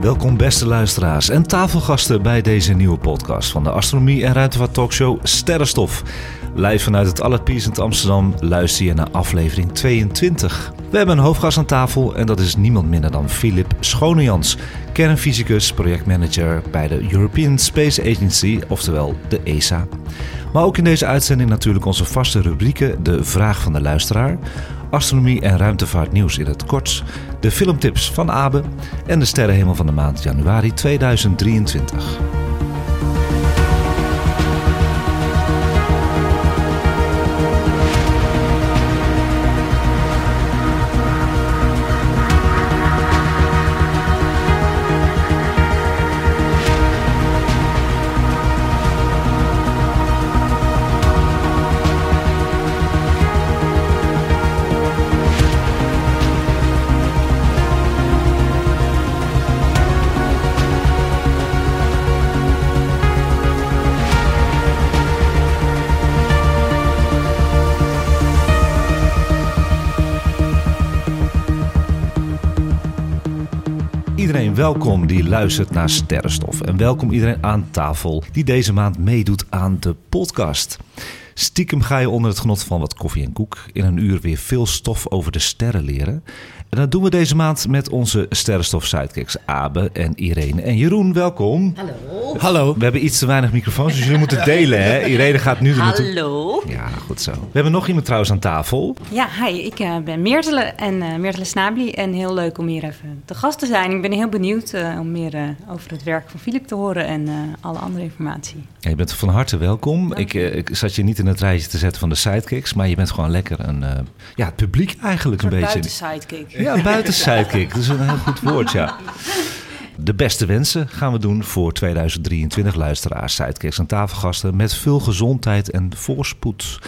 Welkom beste luisteraars en tafelgasten bij deze nieuwe podcast van de Astronomie en Ruimtevaart Talkshow Sterrenstof. Live vanuit het Allerpiezend Amsterdam luister je naar aflevering 22. We hebben een hoofdgast aan tafel en dat is niemand minder dan Philip Schonejans, kernfysicus, projectmanager bij de European Space Agency, oftewel de ESA. Maar ook in deze uitzending natuurlijk onze vaste rubrieken De Vraag van de Luisteraar, Astronomie en Ruimtevaart Nieuws in het kort, de filmtips van Abe en de sterrenhemel van de maand januari 2023. Welkom die luistert naar Sterrenstof. En welkom iedereen aan tafel die deze maand meedoet aan de podcast. Stiekem ga je onder het genot van wat koffie en koek in een uur weer veel stof over de sterren leren. En dat doen we deze maand met onze Sterrenstof sidekicks Abe en Irene. En Jeroen, welkom. Hallo. Hallo. We hebben iets te weinig microfoons, dus jullie moeten delen. Hè? Irene gaat nu er naartoe. Hallo. Ja, goed zo. We hebben nog iemand trouwens aan tafel. Ja, hi, ik eh, ben Meertele en eh Meertele Snabli en heel leuk om hier even te gast te zijn. Ik ben heel benieuwd eh, om meer over het werk van Philip te horen en eh, alle andere informatie. Ja, je bent van harte welkom. Ik, ik zat je niet in het rijtje te zetten van de sidekicks, maar je bent gewoon lekker een, eh, ja, het publiek eigenlijk een beetje. buiten sidekick. Ja, buiten sidekick. Dat is een heel goed woord, ja. De beste wensen gaan we doen voor 2023 luisteraars, sidekicks en tafelgasten met veel gezondheid en voorspoed.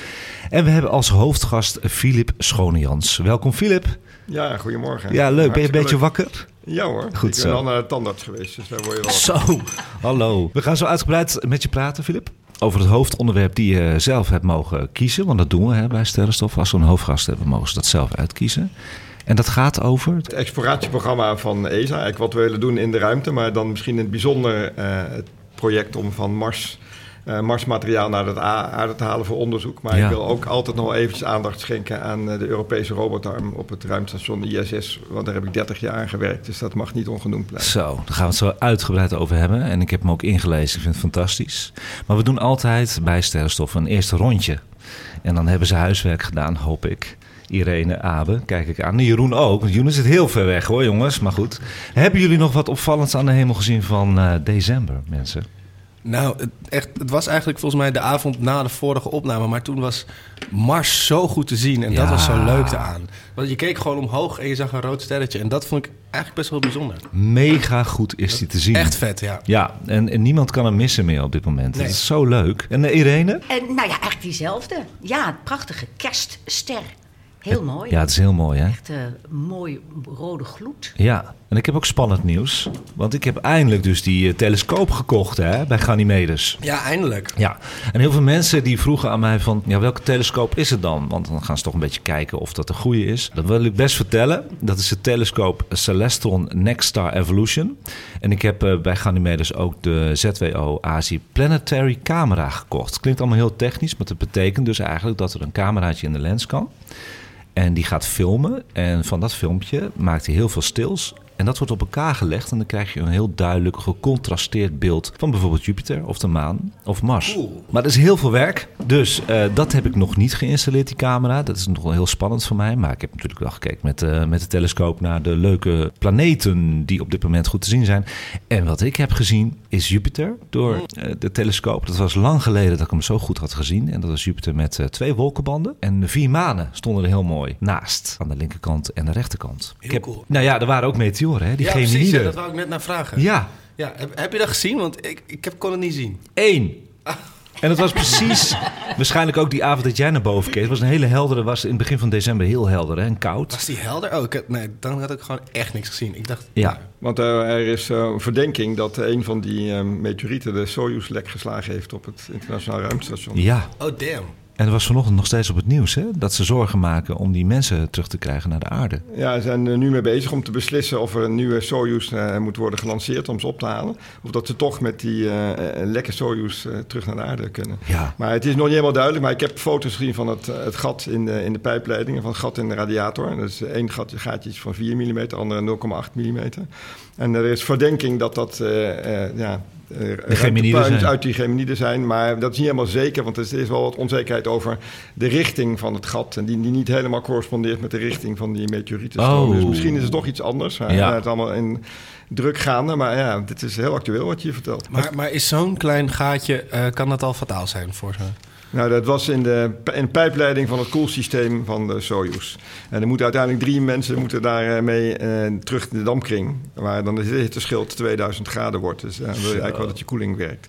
En we hebben als hoofdgast Filip Schonejans. Welkom Filip. Ja, goedemorgen. Ja, leuk. Ben je een beetje leuk. wakker? Ja hoor. Goed ik zo. ben al naar de tandarts geweest, dus daar word je wel... Zo, hallo. We gaan zo uitgebreid met je praten, Filip. Over het hoofdonderwerp die je zelf hebt mogen kiezen. Want dat doen we hè, bij Sterrenstof. Als we een hoofdgast hebben, mogen ze dat zelf uitkiezen. En dat gaat over... Het exploratieprogramma van ESA, eigenlijk wat we willen doen in de ruimte, maar dan misschien in het bijzonder eh, het project om van Mars, eh, Marsmateriaal naar de aarde te halen voor onderzoek. Maar Ja. ik wil ook altijd nog eventjes aandacht schenken aan eh, de Europese robotarm op het ruimtestation ISS, want daar heb ik 30 jaar aan gewerkt, dus dat mag niet ongenoemd blijven. Zo, daar gaan we het zo uitgebreid over hebben. En ik heb hem ook ingelezen. Ik vind het fantastisch. Maar we doen altijd bij Sterrenstof een eerste rondje. En dan hebben ze huiswerk gedaan, hoop ik. Irene, Abe, kijk ik aan. Jeroen ook. Want Jeroen zit heel ver weg hoor, jongens. Maar goed. Hebben jullie nog wat opvallends aan de hemel gezien van eh, december, mensen? Nou, het, echt, het was eigenlijk volgens mij de avond na de vorige opname. Maar toen was Mars zo goed te zien. En Ja. dat was zo leuk aan. Want je keek gewoon omhoog en je zag een rood sterretje. En dat vond ik eigenlijk best wel bijzonder. Mega goed is die te zien. Echt vet, ja. Ja, en, en niemand kan hem missen meer op dit moment. Nee. Het is zo leuk. En eh, Irene? En nou ja, eigenlijk diezelfde. Ja, het prachtige kerstster. Heel mooi. Ja, het is heel mooi hè? Echt eh, mooi rode gloed. Ja, en ik heb ook spannend nieuws. Want ik heb eindelijk dus die eh, telescoop gekocht hè, bij Ganymedes. Ja, eindelijk. Ja, en heel veel mensen die vroegen aan mij van... Ja, welke telescoop is het dan? Want dan gaan ze toch een beetje kijken of dat de goede is. Dat wil ik best vertellen. Dat is de telescoop Celestron Next Star Evolution. En ik heb eh, bij Ganymedes ook de ZWO ASI Planetary Camera gekocht. Klinkt allemaal heel technisch, maar dat betekent dus eigenlijk... dat er een cameraatje in de lens kan. En die gaat filmen. En van dat filmpje maakt hij heel veel stils. En dat wordt op elkaar gelegd. En dan krijg je een heel duidelijk gecontrasteerd beeld van bijvoorbeeld Jupiter of de maan of Mars. Maar dat is heel veel werk. Dus eh, dat heb ik nog niet geïnstalleerd, die camera. Dat is nog wel heel spannend voor mij. Maar ik heb natuurlijk wel gekeken met, eh, met de telescoop naar de leuke planeten die op dit moment goed te zien zijn. En wat ik heb gezien is Jupiter door eh, de telescoop. Dat was lang geleden dat ik hem zo goed had gezien. En dat was Jupiter met twee wolkenbanden. En vier manen stonden er heel mooi naast. Aan de linkerkant en de rechterkant. Heel ik heb, cool. Nou ja, er waren ook meteoren meteoren, hè? Die ja, precies. Ja, dat wou ik net naar vragen. Ja, Ja, heb, heb je dat gezien? Want ik, ik heb, kon het niet zien. één. En het was precies, waarschijnlijk ook die avond dat jij naar boven keek. Het was een hele heldere, was in het begin van december heel helder hè, en koud. Was die helder? Oh, ik heb, nee, dan had ik gewoon echt niks gezien. Ik dacht, Ja. Want eh, er is eh, een verdenking dat een van die eh, meteorieten de Soyuz lek geslagen heeft op het internationaal ruimtestation. Ja, oh damn. En het was vanochtend nog steeds op het nieuws, hè? Dat ze zorgen maken om die mensen terug te krijgen naar de aarde. Ja, ze zijn er nu mee bezig om te beslissen of er een nieuwe Soyuz eh, moet worden gelanceerd om ze op te halen. Of dat ze toch met die eh, lekke Soyuz terug naar de aarde kunnen. Ja. Maar het is nog niet helemaal duidelijk. Maar ik heb foto's gezien van het, het gat in de, in de pijpleiding en van het gat in de radiator. En dat is één gat, gaatje is van 4 mm, de andere 0,8 mm. En er is verdenking dat dat ja, zijn. uit die geminiden zijn. Maar dat is niet helemaal zeker, want er is wel wat onzekerheid over de richting van het gat. En die, die niet helemaal correspondeert met de richting van die meteorietenstroom. Oh. Dus misschien is het toch iets anders. Ja. ja. Het is allemaal in druk gaande. Maar ja, dit is heel actueel wat je hier vertelt. Maar, maar is zo'n klein gaatje, eh, kan dat al fataal zijn voor ze? Nou, dat was in de, in de pijpleiding van het koelsysteem van de Soyuz. En er moeten uiteindelijk drie mensen moeten daarmee eh, terug in de dampkring. Waar dan de hitteschild 2000 graden wordt. Dus dan wil je eigenlijk wel dat je koeling werkt.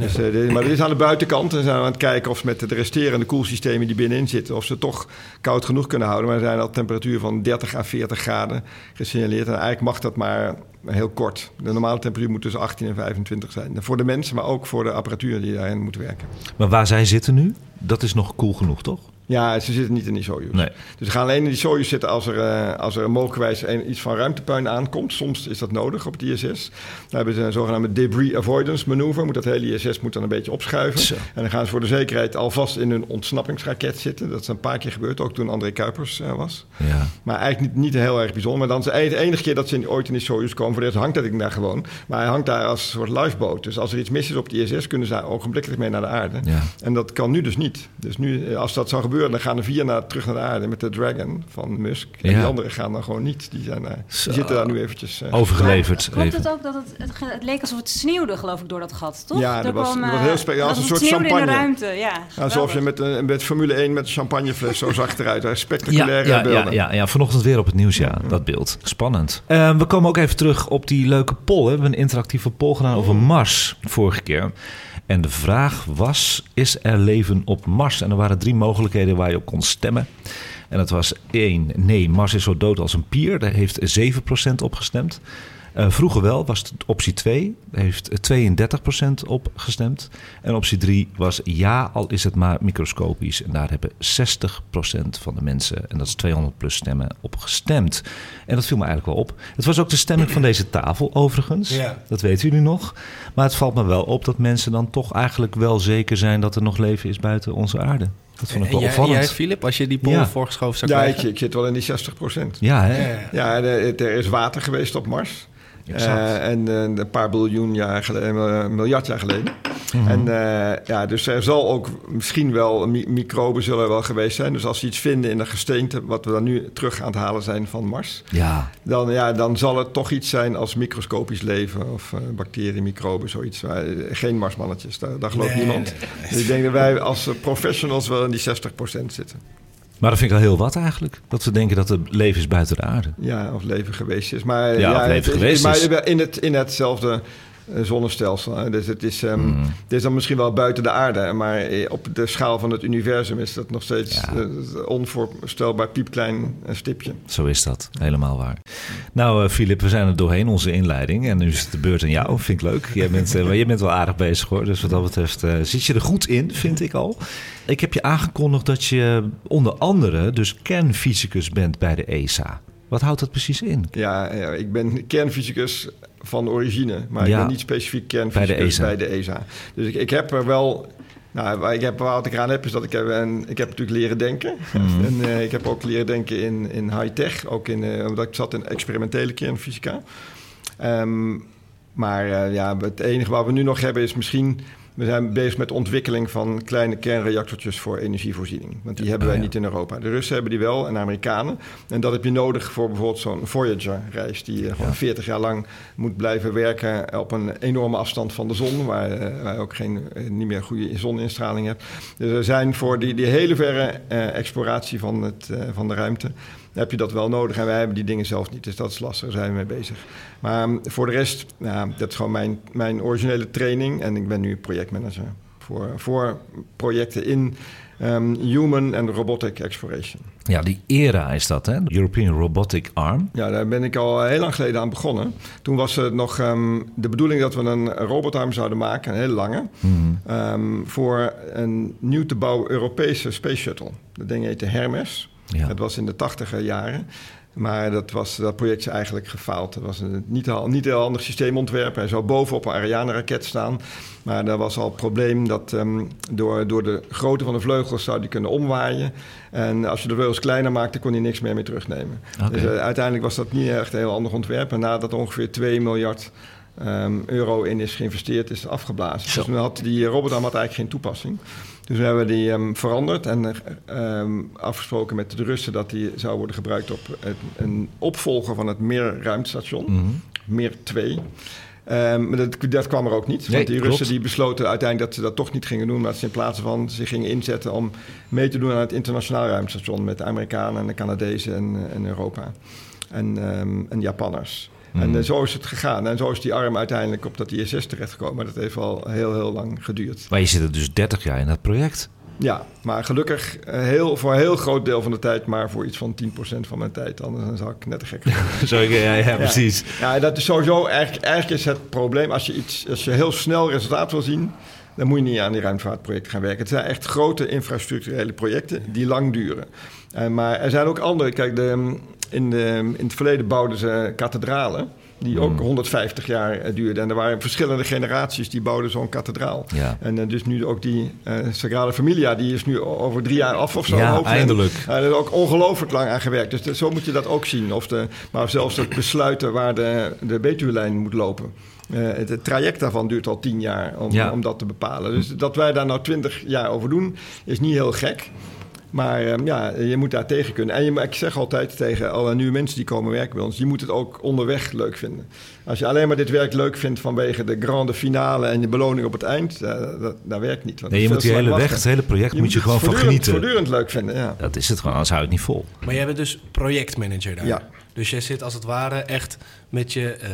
Dus, eh, dit- maar dit is aan de buitenkant. En zijn we aan het kijken of ze met de resterende koelsystemen die binnenin zitten... of ze toch koud genoeg kunnen houden. Maar er zijn al temperatuur van 30 à 40 graden gesignaleerd. En eigenlijk mag dat maar heel kort. De normale temperatuur moet tussen 18 en 25 zijn. Voor de mensen, maar ook voor de apparatuur die daarin moet werken. Maar waar zij zitten nu, dat is nog koel genoeg, toch? Ja, ze zitten niet in die Soyuz. Nee. Dus ze gaan alleen in die Soyuz zitten als er, eh, als er mogelijkwijs een, iets van ruimtepuin aankomt. Soms is dat nodig op het ISS. Dan hebben ze een zogenaamde debris avoidance manoeuvre. Moet dat hele ISS moet dan een beetje opschuiven. Zo. En dan gaan ze voor de zekerheid alvast in hun ontsnappingsraket zitten. Dat is een paar keer gebeurd, ook toen André Kuipers eh, was. Ja. Maar eigenlijk niet, niet heel erg bijzonder. Maar dan is het de enige keer dat ze in- ooit in die Soyuz komen. Voor de rest hangt dat ding daar gewoon. Maar hij hangt daar als een soort lifeboat. Dus als er iets mis is op het ISS, kunnen ze daar ogenblikkelijk mee naar de aarde. Ja. En dat kan nu dus niet. Dus nu, eh, als dat zou gebeuren, dan gaan er vier naar, terug naar de aarde met de Dragon van Musk. En Ja. die anderen gaan dan gewoon niet. Die, zijn, daar, Zo. die zitten daar nu eventjes. eh, Overgeleverd. Klopt het ook dat het, het, leek alsof het sneeuwde, geloof ik, door dat gat, toch? Ja, dat was- dat was eh, heel spe- ja, als een soort sneeuwde in de champagne. ruimte, ja. alsof je met, een met Formule 1 met een champagnefles zo zag het eruit. Spectaculaire ja, ja, beelden. ja, ja, vanochtend weer op het nieuws, ja, dat beeld. Spannend. Eh, we komen ook even terug op die leuke poll. hè. We hebben een interactieve poll gedaan over Mars vorige keer. En de vraag was, is er leven op Mars? En er waren drie mogelijkheden waar je op kon stemmen. En dat was één, nee, Mars is zo dood als een pier. Daar heeft 7% op gestemd. Eh, vroeger wel, was het optie 2. Daar heeft 32% op gestemd. En optie 3 was ja, al is het maar microscopisch. En daar hebben 60% van de mensen, en dat is 200 plus stemmen, op gestemd. En dat viel me eigenlijk wel op. Het was ook de stemming van deze tafel, overigens. Ja. Dat weten jullie nog. Maar het valt me wel op dat mensen dan toch eigenlijk wel zeker zijn dat er nog leven is buiten onze aarde. Dat vond ik En wel jij, opvallend. jij, Filip, als je die poll Ja. voorgeschoven zou Ja, ik, krijgen? ik zit wel in die 60 procent. Ja, hè? Ja, eh, er is water geweest op Mars. Eh, en eh, een paar biljoen jaar geleden, een miljard jaar geleden. Mhm. En eh, ja, dus er zal ook misschien wel mi- microben zullen er wel geweest zijn. Dus als ze iets vinden in de gesteente, wat we dan nu terug aan het halen zijn van Mars, Ja, dan, ja, dan zal het toch iets zijn als microscopisch leven of eh, bacteriën, microben, zoiets. Maar, eh, geen Marsmannetjes, daar, daar gelooft Nee, niemand. Dus ik denk dat wij als eh, professionals wel in die 60% zitten. Maar dat vind ik al heel wat eigenlijk. Dat we denken dat er leven is buiten de aarde. Ja, of leven geweest is. Maar, Ja, of leven het is- geweest maar in, het, in hetzelfde zonnestelsel. hè. Dus het is, Mm. het is dan misschien wel buiten de aarde. Maar eh, op de schaal van het universum is dat nog steeds Ja. eh, onvoorstelbaar piepklein eh, stipje. Zo is dat, helemaal waar. Nou, eh, Filip, we zijn er doorheen, onze inleiding. En nu is het de beurt aan jou, vind ik leuk. Jij bent, eh, maar jij bent wel aardig bezig hoor. Dus wat dat betreft eh, zit je er goed in, vind ik al. Ik heb je aangekondigd dat je onder andere dus kernfysicus bent bij de ESA. Wat houdt dat precies in? Ja, ja, ik ben kernfysicus van origine. Maar Ja. ik ben niet specifiek kernfysicus Bij bij de de ESA. ESA. Dus ik, ik heb er wel... Nou, waar ik heb, wat ik eraan heb is dat ik heb, een, ik heb natuurlijk leren denken. Mhm. En eh, ik heb ook leren denken in, in high-tech. Ook in, eh, omdat ik zat in experimentele kernfysica. Ehm, maar eh, ja, het enige wat we nu nog hebben is misschien... We zijn bezig met de ontwikkeling van kleine kernreactortjes voor energievoorziening. Want die hebben wij Oh, niet in Europa. De Russen hebben die wel en de Amerikanen. En dat heb je nodig voor bijvoorbeeld zo'n Voyager-reis... die eh, gewoon Ja. 40 jaar lang moet blijven werken op een enorme afstand van de zon... waar, eh, je ook geen, eh, niet meer goede zoninstraling hebt. Dus er zijn voor die, die hele verre eh, exploratie van, het, eh, van de ruimte... heb je dat wel nodig. En wij hebben die dingen zelf niet, dus dat is lastig, daar zijn we mee bezig. Maar um, voor de rest, nou, dat is gewoon mijn, mijn originele training. En ik ben nu projectmanager voor, voor projecten in um, human and robotic exploration. Ja, die ERA is dat, hè? European Robotic Arm. Ja, daar ben ik al heel lang geleden aan begonnen. Toen was het nog um, de bedoeling dat we een robotarm zouden maken, een hele lange, mm. um, voor een nieuw te bouwen Europese space shuttle. Dat ding heette Hermes. Ja. Dat was in de tachtiger jaren. Maar dat, was, dat project is eigenlijk gefaald. Het was een niet, een niet heel handig systeemontwerp. Hij zou bovenop een Ariane-raket staan. Maar daar was al het probleem dat um, door, door de grootte van de vleugels zou die kunnen omwaaien. En als je de vleugels kleiner maakte, kon hij niks meer mee terugnemen. Okay. Dus uh, uiteindelijk was dat niet echt een heel handig ontwerp. En nadat er ongeveer 2 miljard um, euro in is geïnvesteerd, is het afgeblazen. Zo. Dus had die robotarm had eigenlijk geen toepassing. Dus we hebben die um, veranderd en um, afgesproken met de Russen dat die zou worden gebruikt op het, een opvolger van het Meer-ruimtestation, mm -hmm. Meer 2. Um, maar dat, dat, kwam er ook niet. Nee, want die klopt. Russen die besloten uiteindelijk dat ze dat toch niet gingen doen. Maar dat ze in plaats van zich gingen inzetten om mee te doen aan het internationaal ruimtestation. Met de Amerikanen en de Canadezen en, en Europa. En, en Japanners. En uh, zo is het gegaan. En zo is die arm uiteindelijk op dat ISS terechtgekomen. Maar dat heeft al heel, heel lang geduurd. Maar je zit er dus 30 jaar in dat project. Ja, maar gelukkig uh, heel, voor een heel groot deel van de tijd, maar voor iets van 10% van mijn tijd. Anders zou ik net te gek zijn. Ja, ja, precies. Ja, dat is sowieso, eigenlijk, eigenlijk is het probleem, als je, iets, als je heel snel resultaat wil zien, dan moet je niet aan die ruimtevaartprojecten gaan werken. Het zijn echt grote infrastructurele projecten die lang duren. Uh, maar er zijn ook andere, kijk, de, in, de, in het verleden bouwden ze kathedralen die ook 150 jaar uh, duurde. En er waren verschillende generaties die bouwden zo'n kathedraal. Ja. En uh, dus nu ook die uh, Sagrada Familia, die is nu over drie jaar af of zo. Ja, eindelijk. En, er is ook ongelooflijk lang aan gewerkt. Dus de, zo moet je dat ook zien. Of de, maar zelfs het besluiten waar de, de Betuwe-lijn moet lopen. Uh, het, het, traject daarvan duurt al tien jaar om, Ja. om dat te bepalen. Dus dat wij daar nou twintig jaar over doen, is niet heel gek. Maar um, ja, je moet daar tegen kunnen. En je, ik zeg altijd tegen alle nieuwe mensen die komen werken bij ons... je moet het ook onderweg leuk vinden. Als je alleen maar dit werk leuk vindt vanwege de grande finale... en de beloning op het eind, uh, dat, dat werkt niet. Want Nee, je het moet die hele weg, het hele project Je moet je het gewoon van voortdurend- genieten. Voortdurend leuk vinden, ja. Dat is het gewoon, anders hou je het niet vol. Maar jij bent dus projectmanager daar. Ja. Dus jij zit als het ware echt met je, uh,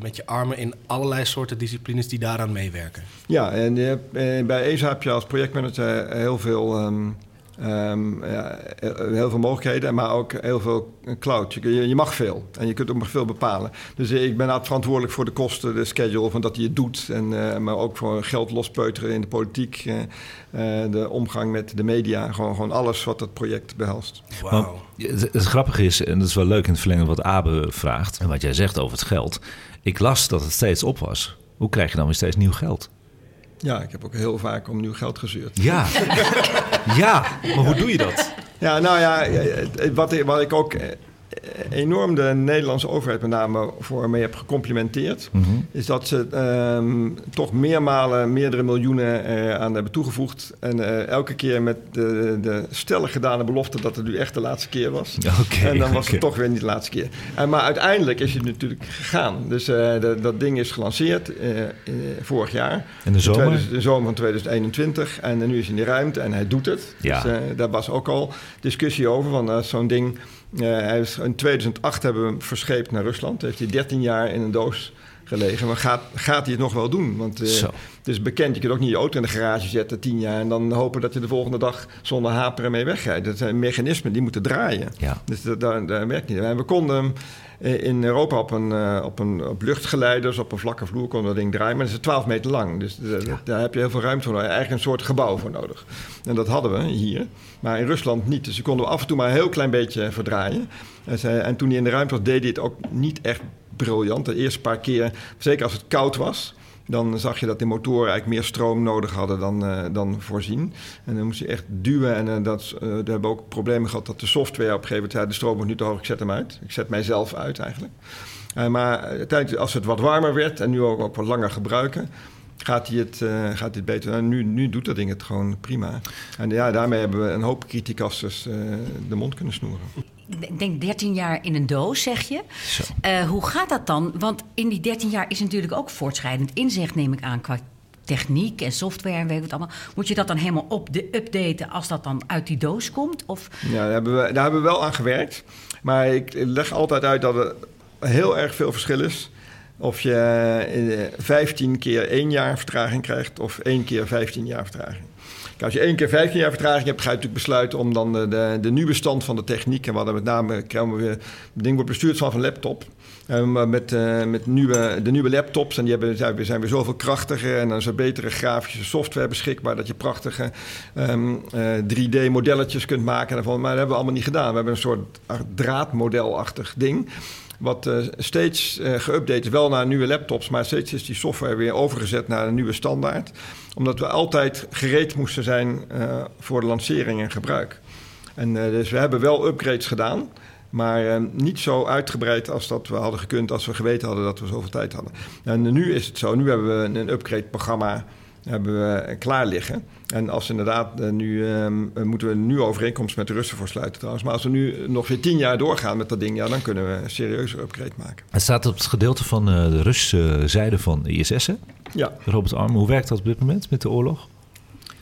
met je armen in allerlei soorten disciplines die daaraan meewerken. Ja, en eh, bij ESA heb je als projectmanager heel veel, um, um, ja, heel veel mogelijkheden, maar ook heel veel cloud. Je, je, mag veel en je kunt ook veel bepalen. Dus ik ben verantwoordelijk voor de kosten, de schedule, van dat hij het doet. En, uh, maar ook voor geld lospeuteren in de politiek, uh, uh, de omgang met de media. Gewoon, gewoon alles wat het project behelst. Wauw. Het, het grappige is, en dat is wel leuk in het verlengen wat Abe vraagt... en wat jij zegt over het geld. Ik las dat het steeds op was. Hoe krijg je dan weer steeds nieuw geld? Ja, ik heb ook heel vaak om nieuw geld gezuurd. Ja, ja maar hoe doe je dat? Ja, nou ja, wat, wat ik ook enorm de Nederlandse overheid met name voor mee heb gecomplimenteerd... Mm -hmm. is dat ze um, toch meermalen meerdere miljoenen uh, aan hebben toegevoegd. En uh, elke keer met de, de stellig gedane belofte dat het nu echt de laatste keer was. Okay, en dan was okay. het toch weer niet de laatste keer. En, maar uiteindelijk is het natuurlijk gegaan. Dus uh, de, dat ding is gelanceerd vorig jaar. In de zomer? In de zomer van 2021. En nu is hij in de ruimte en hij doet het. Ja. Dus daar was ook al discussie over. Van zo'n ding... Hij is, in 2008 hebben we hem verscheept naar Rusland. Heeft hij 13 jaar in een doos gelegen. Maar gaat, gaat hij het nog wel doen? Want uh, het is bekend, je kunt ook niet je auto in de garage zetten 10 jaar... en dan hopen dat je de volgende dag zonder haperen mee wegrijdt. Dat zijn mechanismen die moeten draaien. Ja. Dus dat, dat, dat werkt niet. En we konden hem in Europa op, een, uh, op, een, op luchtgeleiders, op een vlakke vloer konden dat ding draaien. Maar dat is 12 meter lang. Dus ja. daar heb je heel veel ruimte voor nodig. Eigenlijk een soort gebouw voor nodig. En dat hadden we hier. Maar in Rusland niet. Dus die konden we af en toe maar een heel klein beetje verdraaien. En toen hij in de ruimte was, deed hij het ook niet echt briljant. De eerste paar keer, zeker als het koud was... dan zag je dat de motoren eigenlijk meer stroom nodig hadden dan, uh, dan voorzien. En dan moest je echt duwen. En uh, dat, uh, we hebben ook problemen gehad dat de software op een gegeven moment zei... de stroom wordt nu te hoog, ik zet hem uit. Ik zet mijzelf uit eigenlijk. Maar als het wat warmer werd en nu ook, ook wat langer gebruiken... Gaat hij, het, gaat het beter? En nu, nu doet dat ding het gewoon prima. En ja, daarmee hebben we een hoop criticasters de mond kunnen snoeren. Ik denk 13 jaar in een doos, zeg je. Uh, hoe gaat dat dan? Want in die 13 jaar is natuurlijk ook voortschrijdend inzicht, neem ik aan, qua techniek en software en weet wat allemaal. Moet je dat dan helemaal op de updaten als dat dan uit die doos komt? Of Ja, daar hebben, we, daar hebben we wel aan gewerkt. Maar ik leg altijd uit dat er heel erg veel verschil is. Of je eh, 15 keer 1 jaar vertraging krijgt of 1 keer 15 jaar vertraging. Als je één keer 15 jaar vertraging hebt, ga je natuurlijk besluiten om dan de, de, de nieuwe stand van de techniek. En we hadden met name, krijgen we weer, het ding wordt bestuurd van een laptop. Eh, maar met, eh, met nieuwe, de nieuwe laptops, en die hebben, zijn, zijn weer zoveel krachtiger en dan er betere grafische software beschikbaar, dat je prachtige ehm, eh, 3D-modelletjes kunt maken. daarvan. Maar dat hebben we allemaal niet gedaan. We hebben een soort draadmodelachtig ding. Wat eh, steeds eh geüpdate wel naar nieuwe laptops, maar steeds is die software weer overgezet naar een nieuwe standaard. Omdat we altijd gereed moesten zijn eh, voor de lancering en gebruik. En dus we hebben wel upgrades gedaan. Maar niet zo uitgebreid als dat we hadden gekund als we geweten hadden dat we zoveel tijd hadden. En nu is het zo, nu hebben we een, een upgrade-programma hebben we klaar liggen. En als inderdaad, eh, nu eh, moeten we nu overeenkomst met de Russen voor sluiten trouwens. Maar als we nu nog weer tien jaar doorgaan met dat ding, ja, dan kunnen we een serieuze upgrade maken. Het staat op het gedeelte van eh, de Russische zijde van de ISS, hè? Ja, Robert Arm. Hoe werkt dat op dit moment met de oorlog?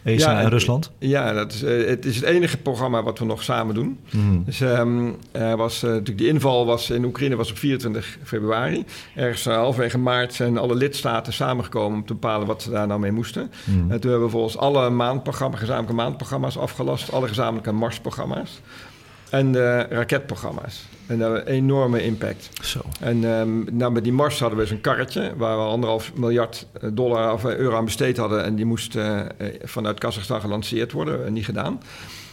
ESA Ja, en en- Rusland? Ja, dat is, eh, het is het enige programma wat we nog samen doen. Dus ehm, was, eh, natuurlijk de inval was in Oekraïne was op 24 februari. Ergens uh, halverwege maart zijn alle lidstaten samengekomen om te bepalen wat ze daar nou mee moesten. En toen hebben we volgens alle maandprogramma's, gezamenlijke maandprogramma's afgelast. Alle gezamenlijke marsprogramma's. En de raketprogramma's. En dat een enorme impact. Zo. En nou, met die Mars hadden we zo'n karretje waar we anderhalf miljard eh, dollar of eh, euro aan besteed hadden. En die moest eh, vanuit Kazachstan gelanceerd worden. Eh, niet gedaan.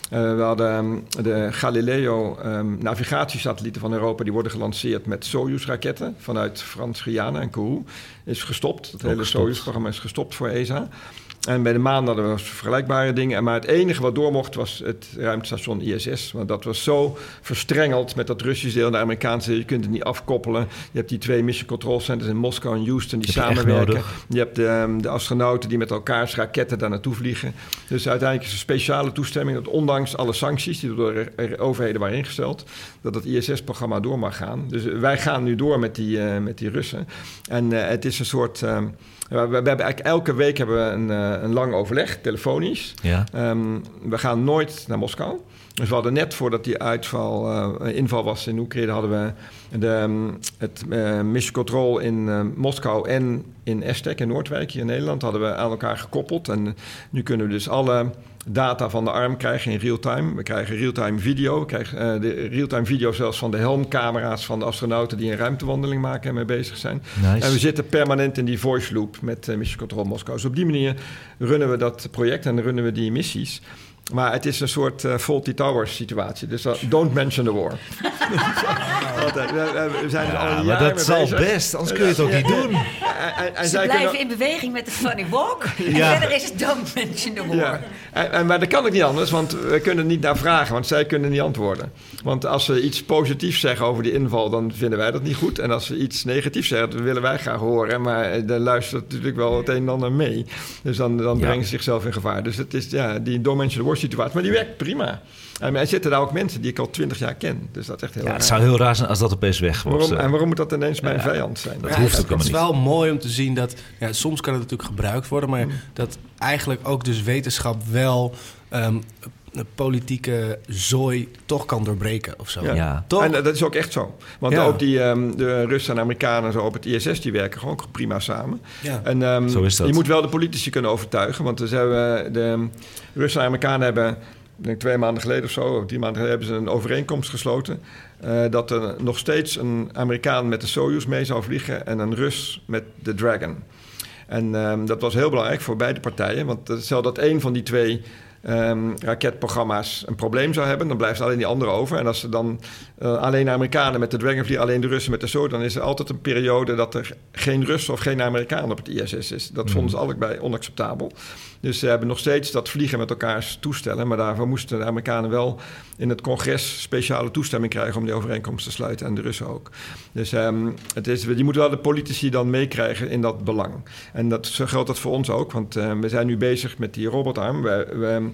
We hadden ehm, de Galileo ehm, navigatiesatellieten van Europa. Die worden gelanceerd met Soyuz-raketten vanuit Frans-Guyana en Kourou. Is gestopt. Het hele. Soyuz-programma is gestopt voor ESA. En bij de maan hadden we vergelijkbare dingen. Maar het enige wat door mocht was het ruimtestation ISS. Want dat was zo verstrengeld met dat Russische deel en de Amerikaanse deel. Je kunt het niet afkoppelen. Je hebt die twee mission control centers in Moskou en Houston die samenwerken. Je hebt de, de astronauten die met elkaars raketten daar naartoe vliegen. Dus uiteindelijk is een speciale toestemming dat ondanks alle sancties die door de overheden waren ingesteld, dat het ISS-programma door mag gaan. Dus wij gaan nu door met die, eh, met die Russen. En eh, het is een soort. eh, we, we hebben eigenlijk elke week hebben we een, eh, een lang overleg, telefonisch. Ja. Ehm, we gaan nooit naar Moskou. Dus we hadden net voordat die uitval, eh, inval was in Oekraïne, hadden we de, ehm, het eh, mission control in Moskou en in Estek in Noordwijk hier in Nederland hadden we aan elkaar gekoppeld. En nu kunnen we dus alle data van de arm krijgen in real-time. We krijgen real-time video. We krijgen eh, de real-time video zelfs van de helmcamera's van de astronauten die een ruimtewandeling maken en mee bezig zijn. Nice. En we zitten permanent in die voice loop met eh, Mission Control Moskou. Dus op die manier runnen we dat project en runnen we die missies. Maar het is een soort eh Faulty Towers situatie. Dus dat- don't mention the war. Altijd. We, we- we zijn er al Ja, een maar dat zal bezig. best, anders kun je het ook niet doen. En, en, en ze zij blijven kunnen- in beweging met de funny walk. En verder is het don't mention the war. Ja, en, en, maar dat kan ook niet anders, want we kunnen niet naar vragen, want zij kunnen niet antwoorden. Want als ze iets positiefs zeggen over die inval, dan vinden wij dat niet goed. En als ze iets negatiefs zeggen, dat willen wij graag horen. Maar eh, dan luistert natuurlijk wel het een en ander mee. Dus dan, dan Ja. brengen ze zichzelf in gevaar. Dus het is ja, die don't-mention the war situatie, maar die werkt prima. En er zitten daar ook mensen die ik al twintig jaar ken. Dus dat is echt heel Ja, raar. het zou heel raar zijn als dat opeens weg was. waarom, eh. en waarom moet dat ineens mijn vijand zijn? Dat Ja, hoeft het, ook het is wel mooi om te zien dat... Ja, soms kan het natuurlijk gebruikt worden... maar dat eigenlijk ook dus wetenschap wel... ehm, een politieke zooi toch kan doorbreken of zo. Ja. Ja. Toch? En eh, dat is ook echt zo. Want Ja. ook die, ehm, de Russen en Amerikanen zo op het ISS, die werken gewoon prima samen. Ja. En ehm, Zo is dat. je moet wel de politici kunnen overtuigen. Want dus hebben de Russen en Amerikanen hebben, ik denk twee maanden geleden of zo, of drie maanden geleden, hebben ze een overeenkomst gesloten. eh, dat er nog steeds een Amerikaan met de Soyuz mee zou vliegen en een Rus met de Dragon. En ehm, dat was heel belangrijk voor beide partijen. Want eh, stel dat één van die twee ehm, raketprogramma's een probleem zou hebben, dan blijft alleen die andere over. En als ze dan eh, alleen de Amerikanen met de Dragon vliegen, alleen de Russen met de Soyuz, dan is er altijd een periode dat er geen Russen of geen Amerikaan op het ISS is. Dat vonden ze allebei onacceptabel. Dus ze hebben nog steeds dat vliegen met elkaars toestellen. Maar daarvoor moesten de Amerikanen wel in het congres speciale toestemming krijgen om die overeenkomst te sluiten. En de Russen ook. Dus ehm, het is, je moet wel de politici dan meekrijgen in dat belang. En dat, zo geldt dat voor ons ook. Want eh, we zijn nu bezig met die robotarm. We,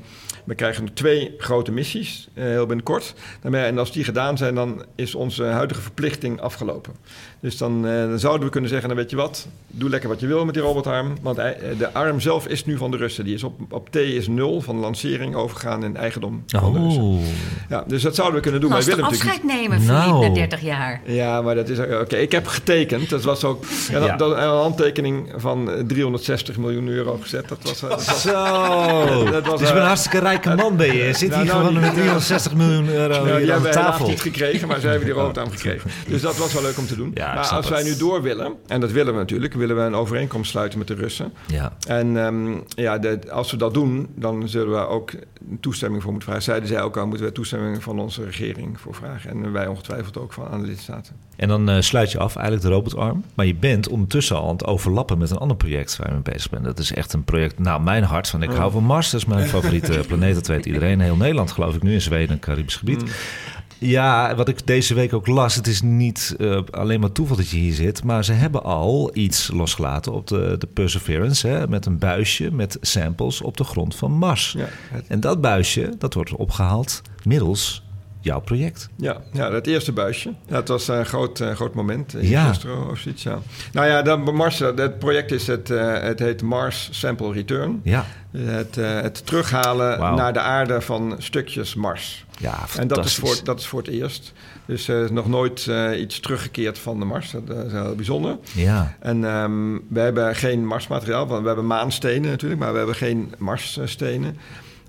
we krijgen twee grote missies, eh, heel binnenkort. En als die gedaan zijn, dan is onze huidige verplichting afgelopen. Dus dan, eh, dan zouden we kunnen zeggen, dan weet je wat, doe lekker wat je wil met die robotarm. Want hij- eh, de arm zelf is nu van de Russen. Die is op, op T is 0 van de lancering overgegaan in eigendom van de Russen. Oh, Ja, dus dat zouden we kunnen doen. Maar Als we willen natuurlijk afscheid nemen, Nou. na 30 jaar. ja, maar dat is oké. Ik heb getekend. Dat was ook ja, dat, Ja. dat- een handtekening van eh, 360 miljoen euro gezet. Dat was, eh, dat was zo. Dat was, dus eh, een hartstikke rijke man ben je. Je zit nou, hier nou, gewoon met 360 miljoen euro Ja, hier die aan hebben tafel. niet gekregen, maar zij hebben die robotarm gekregen. Dus dat was wel leuk om te doen. Ja, maar als wij het. nu door willen, en dat willen we natuurlijk, willen we een overeenkomst sluiten met de Russen. Ja. En ehm, ja, de- als we dat doen, dan zullen we ook toestemming voor moeten vragen. Zeiden zij ook al, moeten we toestemming van onze regering voor vragen. En wij ongetwijfeld ook van aan de lidstaten. En dan eh, sluit je af eigenlijk de robotarm. Maar je bent ondertussen al aan het overlappen met een ander project waar je mee bezig bent. Dat is echt een project, nou mijn hart. Van ik hou van Mars, dat is mijn favoriete planeet. Dat weet iedereen. Heel Nederland geloof ik nu in Zweden, een Caribisch gebied. Ja, wat ik deze week ook las, het is niet eh, alleen maar toeval dat je hier zit, maar ze hebben al iets losgelaten op de, de Perseverance, hè, met een buisje met samples op de grond van Mars. Ja, het- En dat buisje, dat wordt opgehaald middels jouw project. Ja, ja, dat eerste buisje. Ja, het was een groot, eh, groot moment. eh, Ja. Gisteren of zoiets, ja. Nou ja, dan, Mars, eh, het project is het, eh, het heet Mars Sample Return. Ja, Het, het terughalen naar de aarde van stukjes Mars. ja fantastisch. En dat is, voor, dat is voor het eerst. Dus er is nog nooit iets teruggekeerd van de Mars. Dat is heel bijzonder. Ja, En ehm, we hebben geen Marsmateriaal. Want we hebben maanstenen natuurlijk, maar we hebben geen Marsstenen.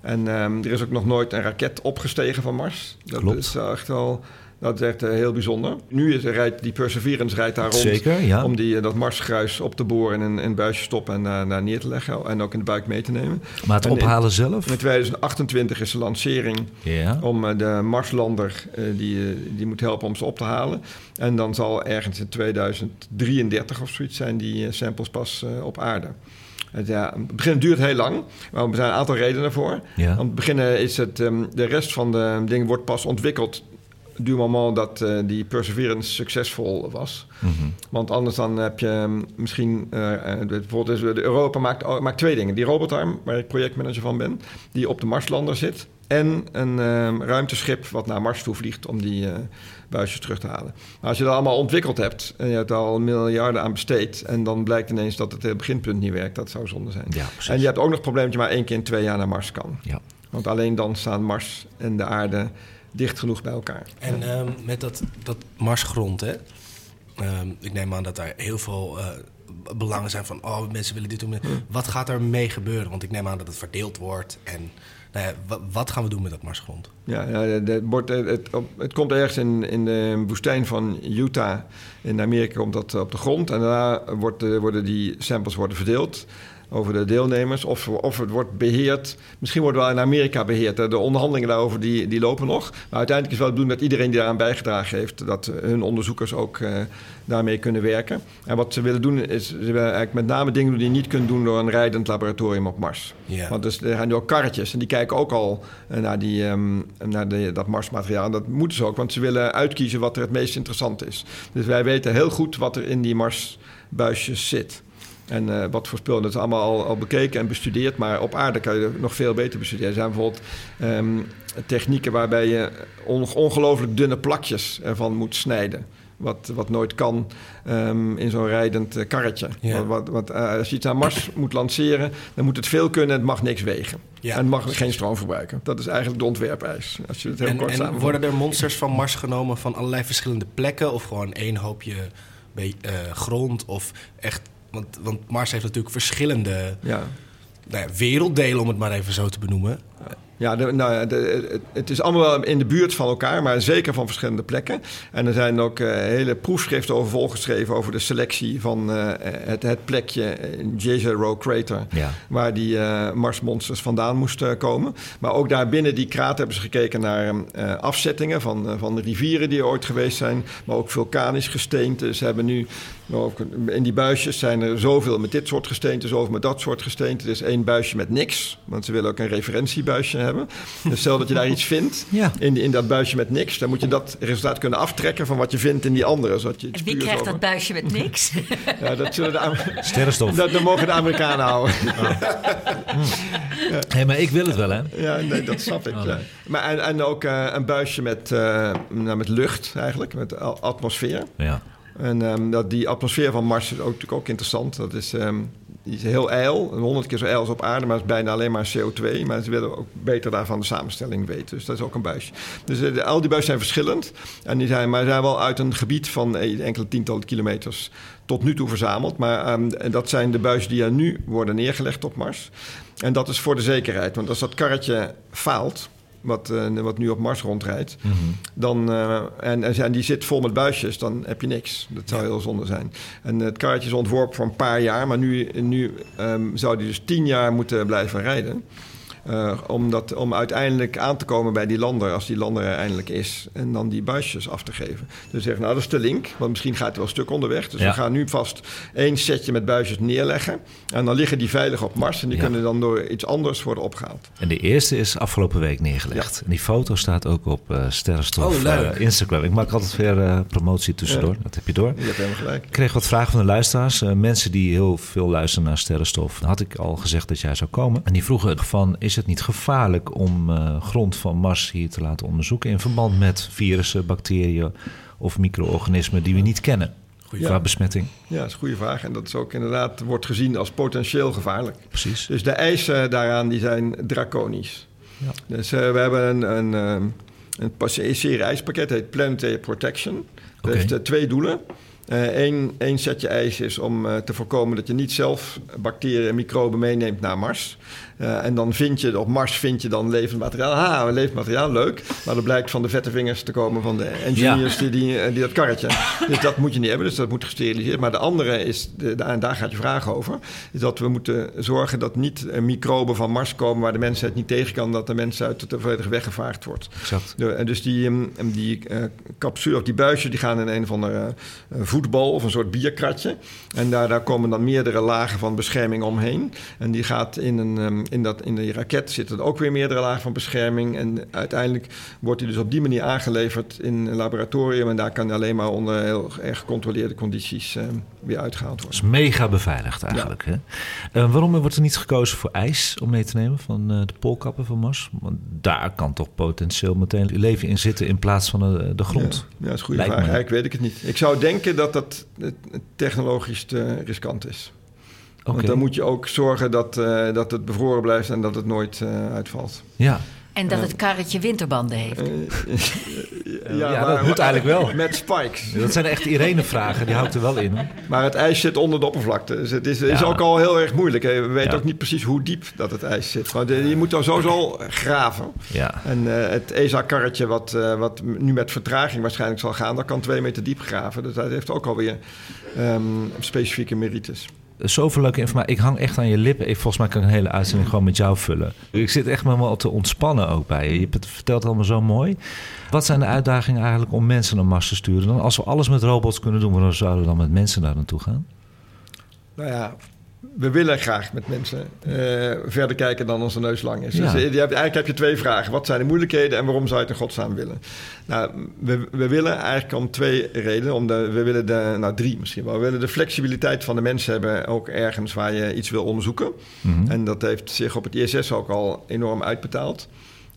En ehm, er is ook nog nooit een raket opgestegen van Mars. Dat Klopt. is echt wel... Dat is echt eh, heel bijzonder. Nu is, rijdt die Perseverance rijdt daar rond zeker. Ja. om die, eh, dat Marsgruis op te boren en in een buisje stoppen en daar, daar neer te leggen. En ook in de buik mee te nemen. maar het en in- ophalen zelf? In 2028 is de lancering Ja. om eh, de Marslander, eh, die, eh, die moet helpen om ze op te halen. En dan zal ergens in 2033 of zoiets zijn die eh, samples pas eh, op aarde. Het, ja, het begin duurt heel lang, maar er zijn een aantal redenen voor. Ja. Aan het begin is het, ehm, de rest van de dingen wordt pas ontwikkeld du moment dat eh, die Perseverance succesvol was. Mhm. Want anders dan heb je ehm, misschien... eh, eh, bijvoorbeeld is Europa maakt, oh, maakt twee dingen. Die robotarm, waar ik projectmanager van ben... die op de Marslander zit... en een ehm, ruimteschip wat naar Mars toe vliegt... om die eh, buisjes terug te halen. Maar als je dat allemaal ontwikkeld hebt... en je hebt er al miljarden aan besteed... en dan blijkt ineens dat het beginpunt niet werkt... dat zou zonde zijn. Ja, precies. en je hebt ook nog het probleem dat je maar één keer in twee jaar naar Mars kan. Ja. Want alleen dan staan Mars en de aarde dicht genoeg bij elkaar. En ehm, met dat, dat marsgrond, hè? Ehm, ik neem aan dat daar heel veel eh, belangen zijn van... oh, mensen willen dit doen. Wat gaat er mee gebeuren? Want ik neem aan dat het verdeeld wordt. En nou ja, wa- wat gaan we doen met dat marsgrond? Ja, wordt- het, het, het komt ergens in, in de woestijn van Utah. In Amerika komt dat op de grond. En daarna wordt, eh, worden die samples worden verdeeld over de deelnemers. Of, of het wordt beheerd. Misschien wordt het wel in Amerika beheerd. De onderhandelingen daarover die, die lopen nog. Maar uiteindelijk is wel bedoeling dat iedereen die daaraan bijgedragen heeft... dat hun onderzoekers ook eh, daarmee kunnen werken. En wat ze willen doen is... ze willen eigenlijk met name dingen doen die je niet kunt doen... door een rijdend laboratorium op Mars. Want dus er zijn nu ook karretjes en die kijken ook al eh, naar, die, ehm, naar dat Marsmateriaal. Dat moeten ze ook, want ze willen uitkiezen wat er het meest interessant is. Dus wij weten heel goed wat er in die Marsbuisjes zit. En eh, wat voor spullen. Dat is allemaal al, al bekeken en bestudeerd. Maar op aarde kan je het nog veel beter bestuderen. Er zijn bijvoorbeeld ehm, technieken waarbij je on- ongelooflijk dunne plakjes ervan moet snijden. Wat, wat nooit kan ehm, in zo'n rijdend eh, karretje. Ja. Wat, wat, eh, als je iets naar Mars moet lanceren, dan moet het veel kunnen en het mag niks wegen. Ja, en het mag geen stroom verbruiken. Dat is eigenlijk de ontwerpeis. Als je het heel En, kort en worden er monsters van Mars genomen van allerlei verschillende plekken? Of gewoon één hoopje eh, grond? Of echt... Want, want Mars heeft natuurlijk verschillende Ja. nou ja, werelddelen, om het maar even zo te benoemen. Ja, de, nou, de, het, is allemaal wel in de buurt van elkaar, maar zeker van verschillende plekken. En er zijn ook eh, hele proefschriften over volgeschreven over de selectie van eh, het, het plekje in Jezero Crater, Ja. waar die eh, Marsmonsters vandaan moesten komen. Maar ook daar binnen die krater hebben ze gekeken naar eh, afzettingen van, van de rivieren die er ooit geweest zijn, maar ook vulkanisch gesteente. Ze hebben nu Nou, In die buisjes zijn er zoveel met dit soort gesteente, zoveel met dat soort gesteente. Er is één buisje met niks, want ze willen ook een referentiebuisje hebben. Dus stel dat je daar iets vindt Ja. in, in dat buisje met niks, dan moet je dat resultaat kunnen aftrekken van wat je vindt in die andere. Zodat je En wie krijgt over- dat buisje met niks? Ja, dat zullen de Amer- Sterrenstof. dat, dat mogen de Amerikanen houden. Hé, maar ik wil het wel, hè? Ja, nee, dat snap ik. ja. Maar, en, en ook eh, een buisje met, eh, nou, met lucht eigenlijk, met atmosfeer. Ja. En ehm, dat, die atmosfeer van Mars is ook, natuurlijk ook interessant. Dat is, ehm, die is heel ijl, honderd keer zo ijl als op aarde, maar het is bijna alleen maar CO2. Maar ze willen ook beter daarvan de samenstelling weten. Dus dat is ook een buisje. Dus eh, al die buisjes zijn verschillend. En die zijn, maar zijn wel uit een gebied van eh, enkele tientallen kilometers tot nu toe verzameld. Maar ehm, dat zijn de buisjes die er nu worden neergelegd op Mars. En dat is voor de zekerheid. Want als dat karretje faalt, wat, eh, wat nu op Mars rondrijdt, dan, eh, en, en die zit vol met buisjes, dan heb je niks. Dat zou heel zonde zijn. En het karretje is ontworpen voor een paar jaar, maar nu, nu ehm, zou die dus tien jaar moeten blijven rijden. Eh, om, dat, om uiteindelijk aan te komen bij die lander, als die lander er eindelijk is. En dan die buisjes af te geven. Dus zeggen, nou dat is de link, want misschien gaat hij wel een stuk onderweg. Dus Ja. we gaan nu vast één setje met buisjes neerleggen. En dan liggen die veilig op Mars en die Ja. kunnen dan door iets anders worden opgehaald. En de eerste is afgelopen week neergelegd. En die foto staat ook op eh Sterrenstof Oh, eh, Instagram. Ik maak altijd weer eh, promotie tussendoor. Dat heb je door. Je hebt helemaal gelijk. Ik kreeg wat vragen van de luisteraars. Mensen die heel veel luisteren naar Sterrenstof. Dan had ik al gezegd dat jij zou komen. En die vroegen van, is het niet gevaarlijk om eh, grond van Mars hier te laten onderzoeken... in verband met virussen, bacteriën of micro-organismen die we niet kennen? Goeie Qua vraag. besmetting, Ja, dat is een goede vraag. En dat is ook inderdaad, wordt gezien als potentieel gevaarlijk. precies. Dus de eisen daaraan die zijn draconisch. Ja. Dus eh, we hebben een, een, ehm, een een serie eispakket, heet Planetary Protection. Dat heeft eh, twee doelen. Eén één setje eisen is om eh, te voorkomen dat je niet zelf bacteriën en microben meeneemt naar Mars. Eh, en dan vind je, op Mars vind je dan levend materiaal. Ha, levend materiaal, leuk. Maar dat blijkt van de vette vingers te komen van de engineers die, die, eh, die dat karretje. Dus dat moet je niet hebben, dus dat moet gesteriliseerd. Maar de andere is, de, en daar gaat je vraag over, is dat we moeten zorgen dat niet eh, microben van Mars komen waar de mens het niet tegen kan, dat de mens uit volledig weggevaagd wordt. Exact. De- dus die, ehm, die eh, capsule of die buisjes die gaan in een of andere voetbal of een soort bierkratje. En daar, daar komen dan meerdere lagen van bescherming omheen. En die gaat in, een, ehm, in, dat, in die raket zitten ook weer meerdere lagen van bescherming. En uiteindelijk wordt die dus op die manier aangeleverd in een laboratorium. En daar kan alleen maar onder heel erg gecontroleerde condities ehm, weer uitgehaald Dat worden. is mega beveiligd eigenlijk. Hè? Eh, waarom wordt er niet gekozen voor ijs om mee te nemen van eh, de poolkappen van Mars? Want daar kan toch potentieel meteen leven in zitten in plaats van de, de grond. Ja, ja, dat is een goede Lijkt vraag. Eigenlijk weet ik het niet. Ik zou denken dat dat eh, technologisch te riskant is. Want dan moet je ook zorgen dat, eh, dat het bevroren blijft en dat het nooit eh, uitvalt. Ja, En dat het karretje winterbanden heeft. Ja, dat moet eigenlijk wel. Met spikes. dat zijn echt Irene-vragen, die houdt er wel in. Maar het ijs zit onder de oppervlakte. Dus het is, is Ja. ook al heel erg moeilijk. hè. We weten Ja. ook niet precies hoe diep dat het ijs zit. Maar de- je moet dan sowieso graven. Ja, En eh, het ESA-karretje, wat, eh, wat nu met vertraging waarschijnlijk zal gaan, dat kan twee meter diep graven. Dus dat heeft ook alweer ehm specifieke merites. Zoveel leuke informatie. Ik hang echt aan je lippen. Ik, volgens mij kan ik een hele uitzending gewoon met jou vullen. Ik zit echt helemaal te ontspannen ook bij je. Je hebt het vertelt allemaal zo mooi. Wat zijn de uitdagingen eigenlijk om mensen naar Mars te sturen? Dan als we alles met robots kunnen doen, waarom zouden we dan met mensen daar naartoe gaan? Nou ja, we willen graag met mensen eh, verder kijken dan onze neus lang is. Ja. Dus eh, je hebt, eigenlijk heb je twee vragen. Wat zijn de moeilijkheden en waarom zou je het in godsnaam willen? Nou, we, we willen eigenlijk om twee redenen. Om de, we willen de, nou drie misschien wel. We willen de flexibiliteit van de mensen hebben, ook ergens waar je iets wil onderzoeken. Mhm. En dat heeft zich op het ISS ook al enorm uitbetaald.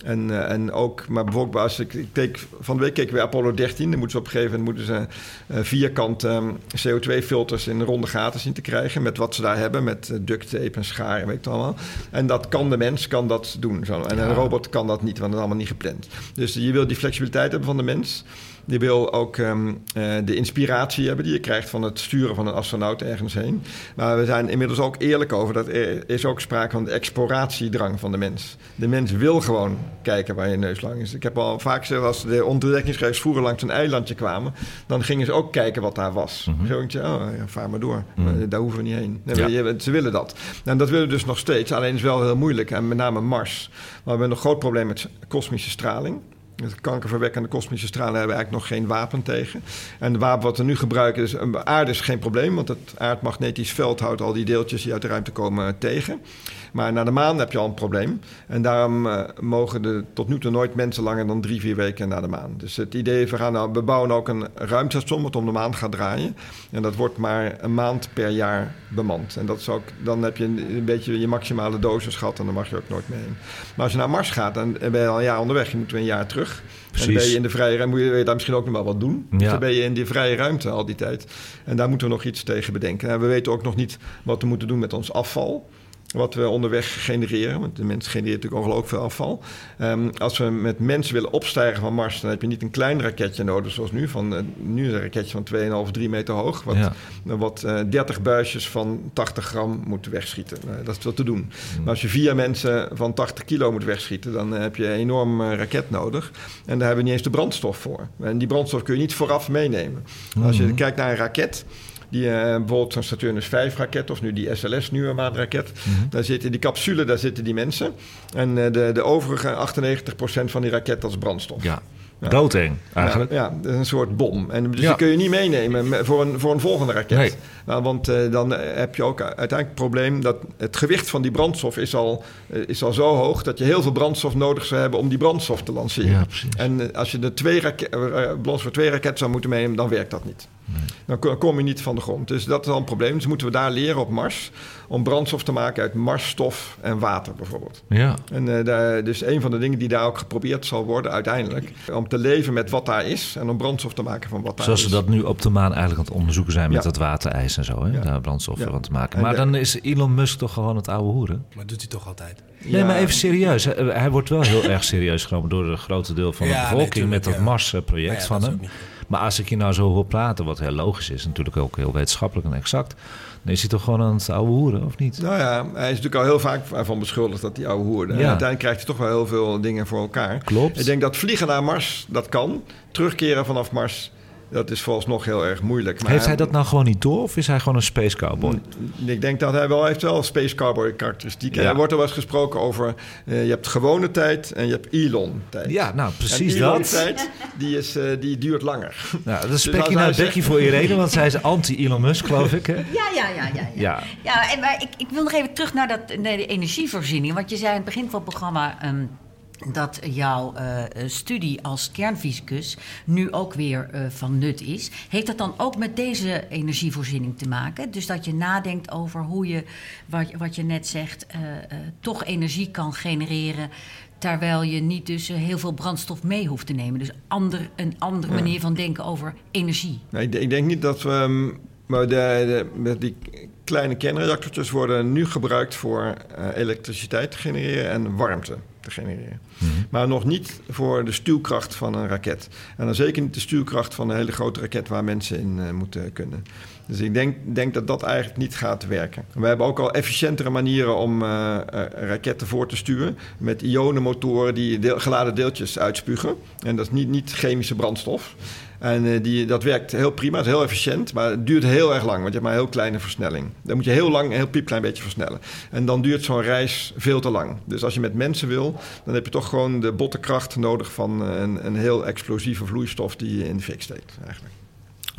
En, eh, en ook, maar bijvoorbeeld als ik, ik keek, van de week keek ik weer Apollo 13. Dan moeten ze op een gegeven moment moeten ze, eh, vierkant ehm, CO2-filters in ronde gaten zien te krijgen. Met wat ze daar hebben, met eh, duct tape en schaar en weet ik het allemaal. En dat kan de mens, kan dat doen. Zo. En een robot kan dat niet, want dat is allemaal niet gepland. Dus je wil die flexibiliteit hebben van de mens. Je wil ook ehm, eh, de inspiratie hebben die je krijgt van het sturen van een astronaut ergens heen. Maar we zijn inmiddels ook eerlijk over dat er is ook sprake van de exploratiedrang van de mens. De mens wil gewoon kijken waar je neus lang is. Ik heb al vaak gezegd, als de ontdekkingsreizigers vroeger langs een eilandje kwamen, dan gingen ze ook kijken wat daar was. Zo denk je, oh, ja, vaar maar door. Maar Daar hoeven we niet heen. Nee, Ja. je- Ze willen dat. En dat willen we dus nog steeds. Alleen is het wel heel moeilijk. En met name Mars. Maar we hebben een groot probleem met kosmische straling. De kankerverwekkende kosmische stralen hebben we eigenlijk nog geen wapen tegen. En de wapen wat we nu gebruiken is... Aarde is geen probleem, want het aardmagnetisch veld houdt al die deeltjes die uit de ruimte komen tegen. Maar naar de maan heb je al een probleem. En daarom uh, mogen er tot nu toe nooit mensen langer dan drie, vier weken naar de maan. Dus het idee is, we, gaan nou, we bouwen ook een ruimtestation wat om de maan gaat draaien. En dat wordt maar een maand per jaar bemand. En dat is ook, dan heb je een, beetje je maximale dosis gehad en dan mag je ook nooit mee heen. Maar als je naar Mars gaat, dan ben je al een jaar onderweg. Je moet weer een jaar terug. Precies. En dan ben je in de vrije ruimte, moet je daar misschien ook nog wel wat doen. Ja. Dus dan ben je in die vrije ruimte al die tijd. En daar moeten we nog iets tegen bedenken. En we weten ook nog niet wat we moeten doen met ons afval wat we onderweg genereren. Want de mens genereert natuurlijk ongelooflijk veel afval. Um, als we met mensen willen opstijgen van Mars, dan heb je niet een klein raketje nodig zoals nu. Van, uh, nu een raketje van 2,5, 3 meter hoog. Wat, ja. wat uh, 30 buisjes van 80 gram moet wegschieten. Uh, dat is wat te doen. Mm. Maar als je vier mensen van 80 kilo moet wegschieten, dan heb je een enorm raket nodig. En daar hebben we niet eens de brandstof voor. En die brandstof kun je niet vooraf meenemen. Mm. Als je kijkt naar een raket die, uh, bijvoorbeeld zo'n Saturnus 5 raket of nu die SLS nieuwe maanraket. Mm -hmm. Daar zitten die capsule, daar zitten die mensen. En uh, de, de overige 98% van die raket, is brandstof. Ja. Ja. Doodeng, eigenlijk. Ja, ja, dat is een soort bom. En dus ja. die kun je niet meenemen voor een, voor een volgende raket. Nee. Nou, want uh, dan heb je ook uiteindelijk het probleem dat het gewicht van die brandstof is al, uh, is al zo hoog dat je heel veel brandstof nodig zou hebben om die brandstof te lanceren. Ja, en uh, als je de twee raket, voor twee raketten zou moeten meenemen, dan werkt dat niet. Nee. Dan kom je niet van de grond. Dus dat is al een probleem. Dus moeten we daar leren op Mars om brandstof te maken uit marsstof en water bijvoorbeeld. Ja. En uh, daar, dus een van de dingen die daar ook geprobeerd zal worden uiteindelijk, om te leven met wat daar is en om brandstof te maken van wat daar Zoals is. Zoals ze dat nu op de maan eigenlijk aan het onderzoeken zijn met ja. dat waterijs en zo, hè? Ja. daar brandstof van te maken. Maar dan is Elon Musk toch gewoon het oude hoeren? Maar doet hij toch altijd? Nee, maar even serieus. Hij, hij, wordt wel heel erg serieus genomen door een grote deel van de bevolking nee, met dat Mars-project van hem. Maar als ik je nou zo hoor praten, wat heel logisch is, natuurlijk ook heel wetenschappelijk en exact, dan is hij toch gewoon aan het oude hoeren, of niet? Nou ja, hij is natuurlijk al heel vaak van beschuldigd dat hij oude hoerde. Ja. Uiteindelijk krijgt hij toch wel heel veel dingen voor elkaar. Klopt. Ik denk dat vliegen naar Mars, dat kan. Terugkeren vanaf Mars, dat is nog heel erg moeilijk. Maar heeft hij dat nou gewoon niet door of is hij gewoon een space cowboy? Ik denk dat hij wel heeft wel space cowboy karakteristieken. Ja. Er wordt er wel eens gesproken over uh, je hebt gewone tijd en je hebt Elon tijd. Ja, nou precies en Elon dat. tijd die, is, uh, die duurt langer. Nou, dat dus naar Becky zegt... voor Irene, want zij is anti-Elon Musk, geloof ik. Hè? Ja, ja, ja, ja. Ja, ja. en, maar ik, ik wil nog even terug naar, dat, naar de energievoorziening. Want je zei aan het begin van het programma... Um, dat jouw uh, studie als kernfysicus nu ook weer uh, van nut is. Heeft dat dan ook met deze energievoorziening te maken? Dus dat je nadenkt over hoe je, wat, wat je net zegt, uh, toch energie kan genereren. Terwijl je niet dus heel veel brandstof mee hoeft te nemen. Dus ander, een andere manier van denken over energie. Nee, ik denk niet dat we. Um, maar de, de, die kleine kernreactortjes worden nu gebruikt voor elektriciteit te genereren en warmte te genereren. Mm-hmm. Maar nog niet voor de stuwkracht van een raket. En dan zeker niet de stuwkracht van een hele grote raket waar mensen in uh, moeten kunnen. Dus ik denk, denk, dat dat eigenlijk niet gaat werken. We hebben ook al efficiëntere manieren om uh, uh, raketten voor te stuwen. Met ionenmotoren die geladen deeltjes uitspugen. En dat is niet, niet chemische brandstof. En uh, die, dat werkt heel prima, het is heel efficiënt, maar het duurt heel erg lang, want je hebt maar een heel kleine versnelling. Dan moet je heel lang een heel piepklein beetje versnellen. En dan duurt zo'n reis veel te lang. Dus als je met mensen wil, dan heb je toch gewoon de bottenkracht nodig van een, een heel explosieve vloeistof die je in de fik steekt, eigenlijk.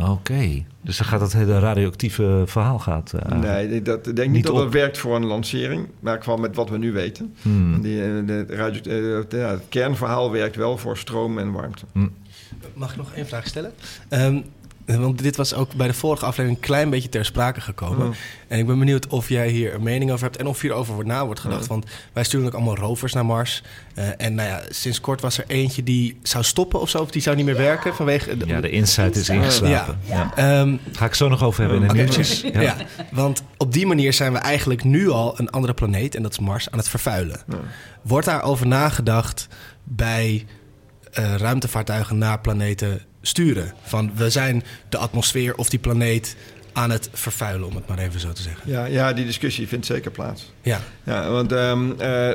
Oké, okay. dus dan gaat dat hele radioactieve verhaal gaat. Uh, nee, dat, ik denk niet, niet dat het werkt voor een lancering, maar gewoon met wat we nu weten. Hmm. Die, de, radio, ja, het kernverhaal werkt wel voor stroom en warmte. Hmm. Mag ik nog één vraag stellen? Um, want dit was ook bij de vorige aflevering een klein beetje ter sprake gekomen. Oh. En ik ben benieuwd of jij hier een mening over hebt en of hierover na wordt gedacht. Oh. Want wij sturen ook allemaal rovers naar Mars. Uh, en nou ja, sinds kort was er eentje die zou stoppen of zo, of die zou niet meer werken vanwege. De, ja, de insight is ingeslapen. Ja. ja. Um, Ga ik zo nog over hebben in de okay. nieuwtjes. Ja. ja. want op die manier zijn we eigenlijk nu al een andere planeet, en dat is Mars, aan het vervuilen. Ja. Wordt daarover nagedacht bij uh, ruimtevaartuigen naar planeten sturen. Van we zijn de atmosfeer of die planeet aan het vervuilen, om het maar even zo te zeggen. Ja, ja die discussie vindt zeker plaats. Ja, ja want um, uh,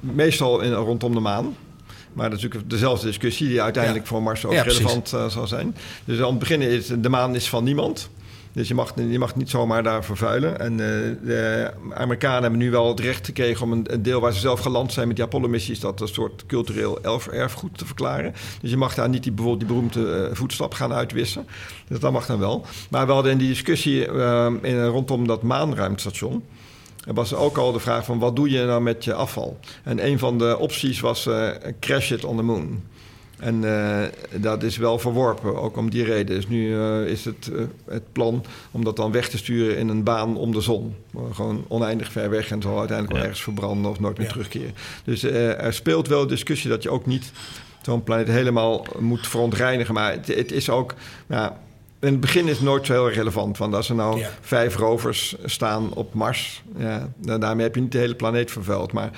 meestal in, rondom de maan. Maar dat is natuurlijk dezelfde discussie die uiteindelijk ja. voor Mars ook ja, relevant uh, zal zijn. Dus aan het begin is de maan is van niemand. Dus je mag, je mag niet zomaar daar vervuilen. En de Amerikanen hebben nu wel het recht gekregen om een, deel waar ze zelf geland zijn met die Apollo-missies, dat een soort cultureel erfgoed te verklaren. Dus je mag daar niet die, bijvoorbeeld die beroemde voetstap gaan uitwissen. Dus dat mag dan wel. Maar we hadden in die discussie in, rondom dat maanruimstation. Er was ook al de vraag van wat doe je nou met je afval? En een van de opties was crash it on the moon. En uh, dat is wel verworpen, ook om die reden. Dus nu uh, is het, het plan om dat dan weg te sturen in een baan om de zon. Gewoon oneindig ver weg en zal uiteindelijk wel ergens verbranden of nooit meer ja. terugkeren. Dus er speelt wel discussie dat je ook niet zo'n planeet helemaal moet verontreinigen. Maar het, het is ook... Nou, in het begin is het nooit zo heel relevant. Want als er nou vijf rovers staan op Mars, ja, daarmee heb je niet de hele planeet vervuild. Maar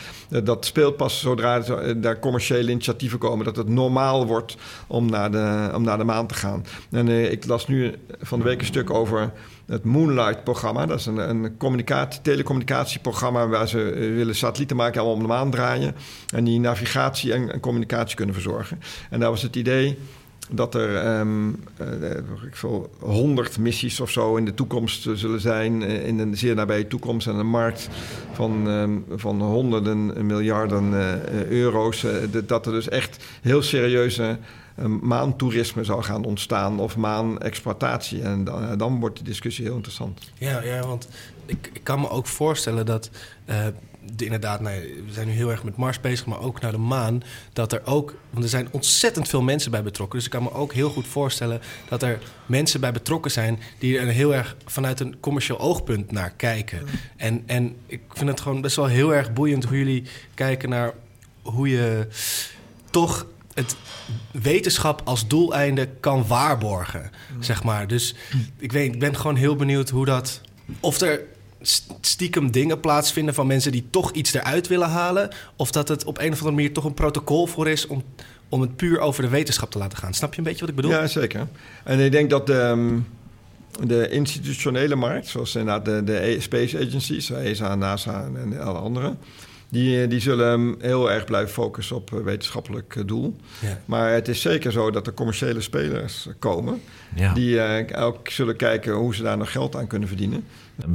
dat speelt pas zodra daar commerciële initiatieven komen, dat het normaal wordt om naar de, om naar de maan te gaan. En eh, ik las nu van de week een stuk over het Moonlight-programma. Dat is een, een communicatie, telecommunicatieprogramma waar ze eh, willen satellieten maken allemaal om de maan draaien. En die navigatie en, en communicatie kunnen verzorgen. En daar was het idee dat er um, ik veel, 100 missies of zo in de toekomst zullen zijn, eh, in een zeer nabije toekomst, en een markt van, um, van honderden miljarden euro's. dat er dus echt heel serieuze maantoerisme zou gaan ontstaan of maanexploitatie. En dan, dan wordt de discussie heel interessant. Ja, ja want ik, ik kan me ook voorstellen dat inderdaad, nou, we zijn nu heel erg met Mars bezig, maar ook naar de maan. Dat er ook, want er zijn ontzettend veel mensen bij betrokken. Dus ik kan me ook heel goed voorstellen dat er mensen bij betrokken zijn die er heel erg vanuit een commercieel oogpunt naar kijken. En, en ik vind het gewoon best wel heel erg boeiend hoe jullie kijken naar hoe je toch het wetenschap als doeleinde kan waarborgen, zeg maar. Dus ik, weet, ik ben gewoon heel benieuwd hoe dat... Of er stiekem dingen plaatsvinden van mensen die toch iets eruit willen halen. Of dat het op een of andere manier toch een protocol voor is om, om het puur over de wetenschap te laten gaan. Snap je een beetje wat ik bedoel? Ja, zeker. En ik denk dat de, ehm, de institutionele markt, zoals inderdaad de, de Space Agencies, ESA, NASA en alle andere die, eh, die zullen heel erg blijven focussen op eh, wetenschappelijk eh, doel. Ja. Maar het is zeker zo dat er commerciële spelers komen... die ook zullen kijken hoe ze daar nog geld aan kunnen verdienen.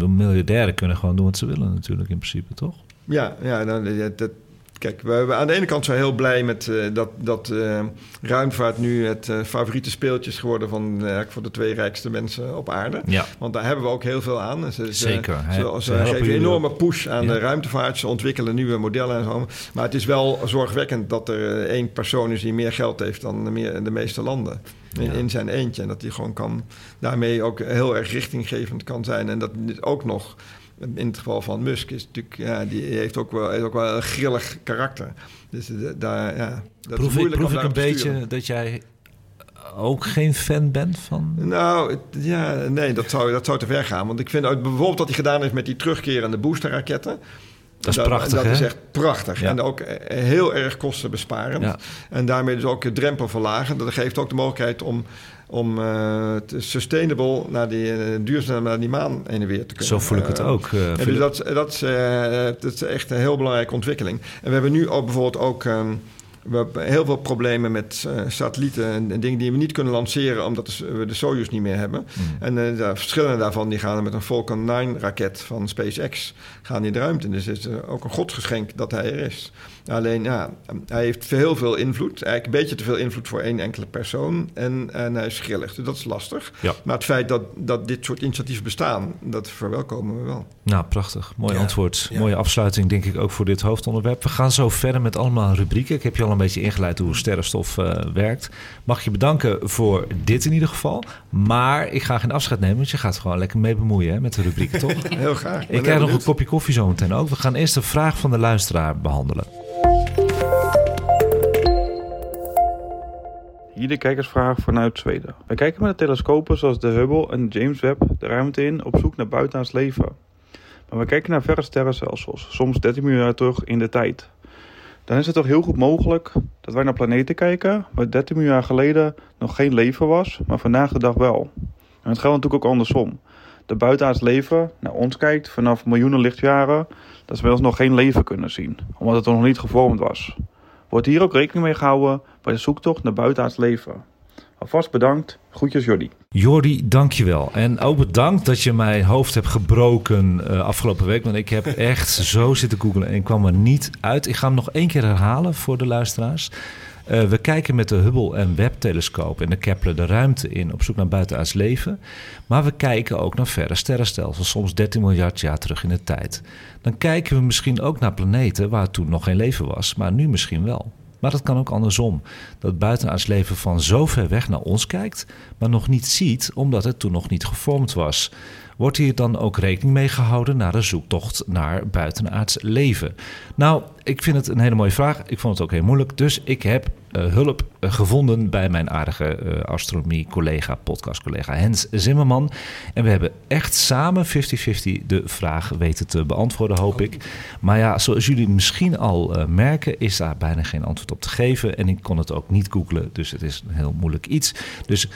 Miljardairen kunnen gewoon doen wat ze willen natuurlijk in principe, toch? Ja, ja dat, dat, Kijk, we, we aan de ene kant zijn we heel blij met uh, dat, dat uh, ruimvaart nu het uh, favoriete speeltje is geworden van voor de twee rijkste mensen op aarde. Ja. Want daar hebben we ook heel veel aan. Ze, Zeker. Ze, geven een enorme push aan de ruimtevaart. Ze ontwikkelen nieuwe modellen en zo. Maar het is wel zorgwekkend dat er één persoon is die meer geld heeft dan de, meer, de meeste landen. In, in, zijn eentje. En dat hij gewoon kan daarmee ook heel erg richtinggevend kan zijn. En dat ook nog in het geval van Musk is natuurlijk, ja, die heeft ook wel, heeft ook wel een grillig karakter. Dus uh, daar, ja, dat proef, is proef ik een beetje dat jij ook geen fan bent van? Nou, ja, nee, dat zou, dat zou te ver gaan. Want ik vind bijvoorbeeld wat hij gedaan heeft met die terugkerende boosterraketten. Dat is prachtig, Dat is echt prachtig. En ook eh, heel erg kostenbesparend. Ja. En daarmee dus ook de drempel verlagen. Dat geeft ook de mogelijkheid om om uh, sustainable naar die uh, duurzaam naar die maan heen en weer te kunnen. Zo voel ik het uh, ook. dus dat, dat, is, dat is echt een heel belangrijke ontwikkeling. En we hebben nu ook bijvoorbeeld ook um, we hebben heel veel problemen met uh, satellieten en, en, dingen die we niet kunnen lanceren omdat we de Soyuz niet meer hebben. Mm. En uh, de verschillende daarvan die gaan met een Falcon 9 raket van SpaceX gaan in de ruimte. Dus het is ook een godsgeschenk dat hij er is. Alleen ja, hij heeft heel veel invloed. Eigenlijk een beetje te veel invloed voor één enkele persoon. En, en hij is grillig. Dus dat is lastig. Ja. Maar het feit dat, dat dit soort initiatieven bestaan, dat verwelkomen we wel. Nou, prachtig. Mooi antwoord. Mooie afsluiting, denk ik, ook voor dit hoofdonderwerp. We gaan zo verder met allemaal rubrieken. Ik heb je al een beetje ingeleid hoe sterrenstof uh, werkt. Mag je bedanken voor dit in ieder geval. Maar ik ga geen afscheid nemen, want je gaat gewoon lekker mee bemoeien hè, met de rubrieken, toch? Heel graag. Ik krijg nog een kopje koffie ook. We gaan eerst de vraag van de luisteraar behandelen. Hier de kijkersvraag vanuit Zweden. Wij kijken met de telescopen zoals de Hubble en de James Webb de ruimte in op zoek naar buitenaards leven. Maar we kijken naar verre sterrenstelsels, soms 13 miljoen jaar terug in de tijd. Dan is het toch heel goed mogelijk dat wij naar planeten kijken waar 13 miljoen jaar geleden nog geen leven was, maar vandaag de dag wel. En het geldt natuurlijk ook andersom. De buitenaards leven naar ons kijkt vanaf miljoenen lichtjaren, dat we ons nog geen leven kunnen zien, omdat het nog niet gevormd was. Wordt hier ook rekening mee gehouden bij de zoektocht naar buitenaards leven. Alvast bedankt. Groetjes Jordi. Jordi, dankjewel. En ook bedankt dat je mijn hoofd hebt gebroken uh, afgelopen week. Want ik heb echt zo zitten googlen en ik kwam er niet uit. Ik ga hem nog één keer herhalen voor de luisteraars. Uh, we kijken met de Hubble en Webb-telescoop en de Kepler de ruimte in op zoek naar buitenaards leven. Maar we kijken ook naar verre sterrenstelsels, soms 13 miljard jaar terug in de tijd. Dan kijken we misschien ook naar planeten waar toen nog geen leven was, maar nu misschien wel. Maar dat kan ook andersom. Dat buitenaards leven van zo ver weg naar ons kijkt, maar nog niet ziet omdat het toen nog niet gevormd was. Wordt hier dan ook rekening mee gehouden naar de zoektocht naar buitenaards leven? Nou, ik vind het een hele mooie vraag. Ik vond het ook heel moeilijk. Dus ik heb hulp uh, gevonden bij mijn aardige uh, astronomie-collega, podcast-collega Hens Zimmerman. En we hebben echt samen 50-50 de vraag weten te beantwoorden, hoop ik. Maar ja, zoals jullie misschien al merken, is daar bijna geen antwoord op te geven. En ik kon het ook niet googlen, dus het is een heel moeilijk iets. Dus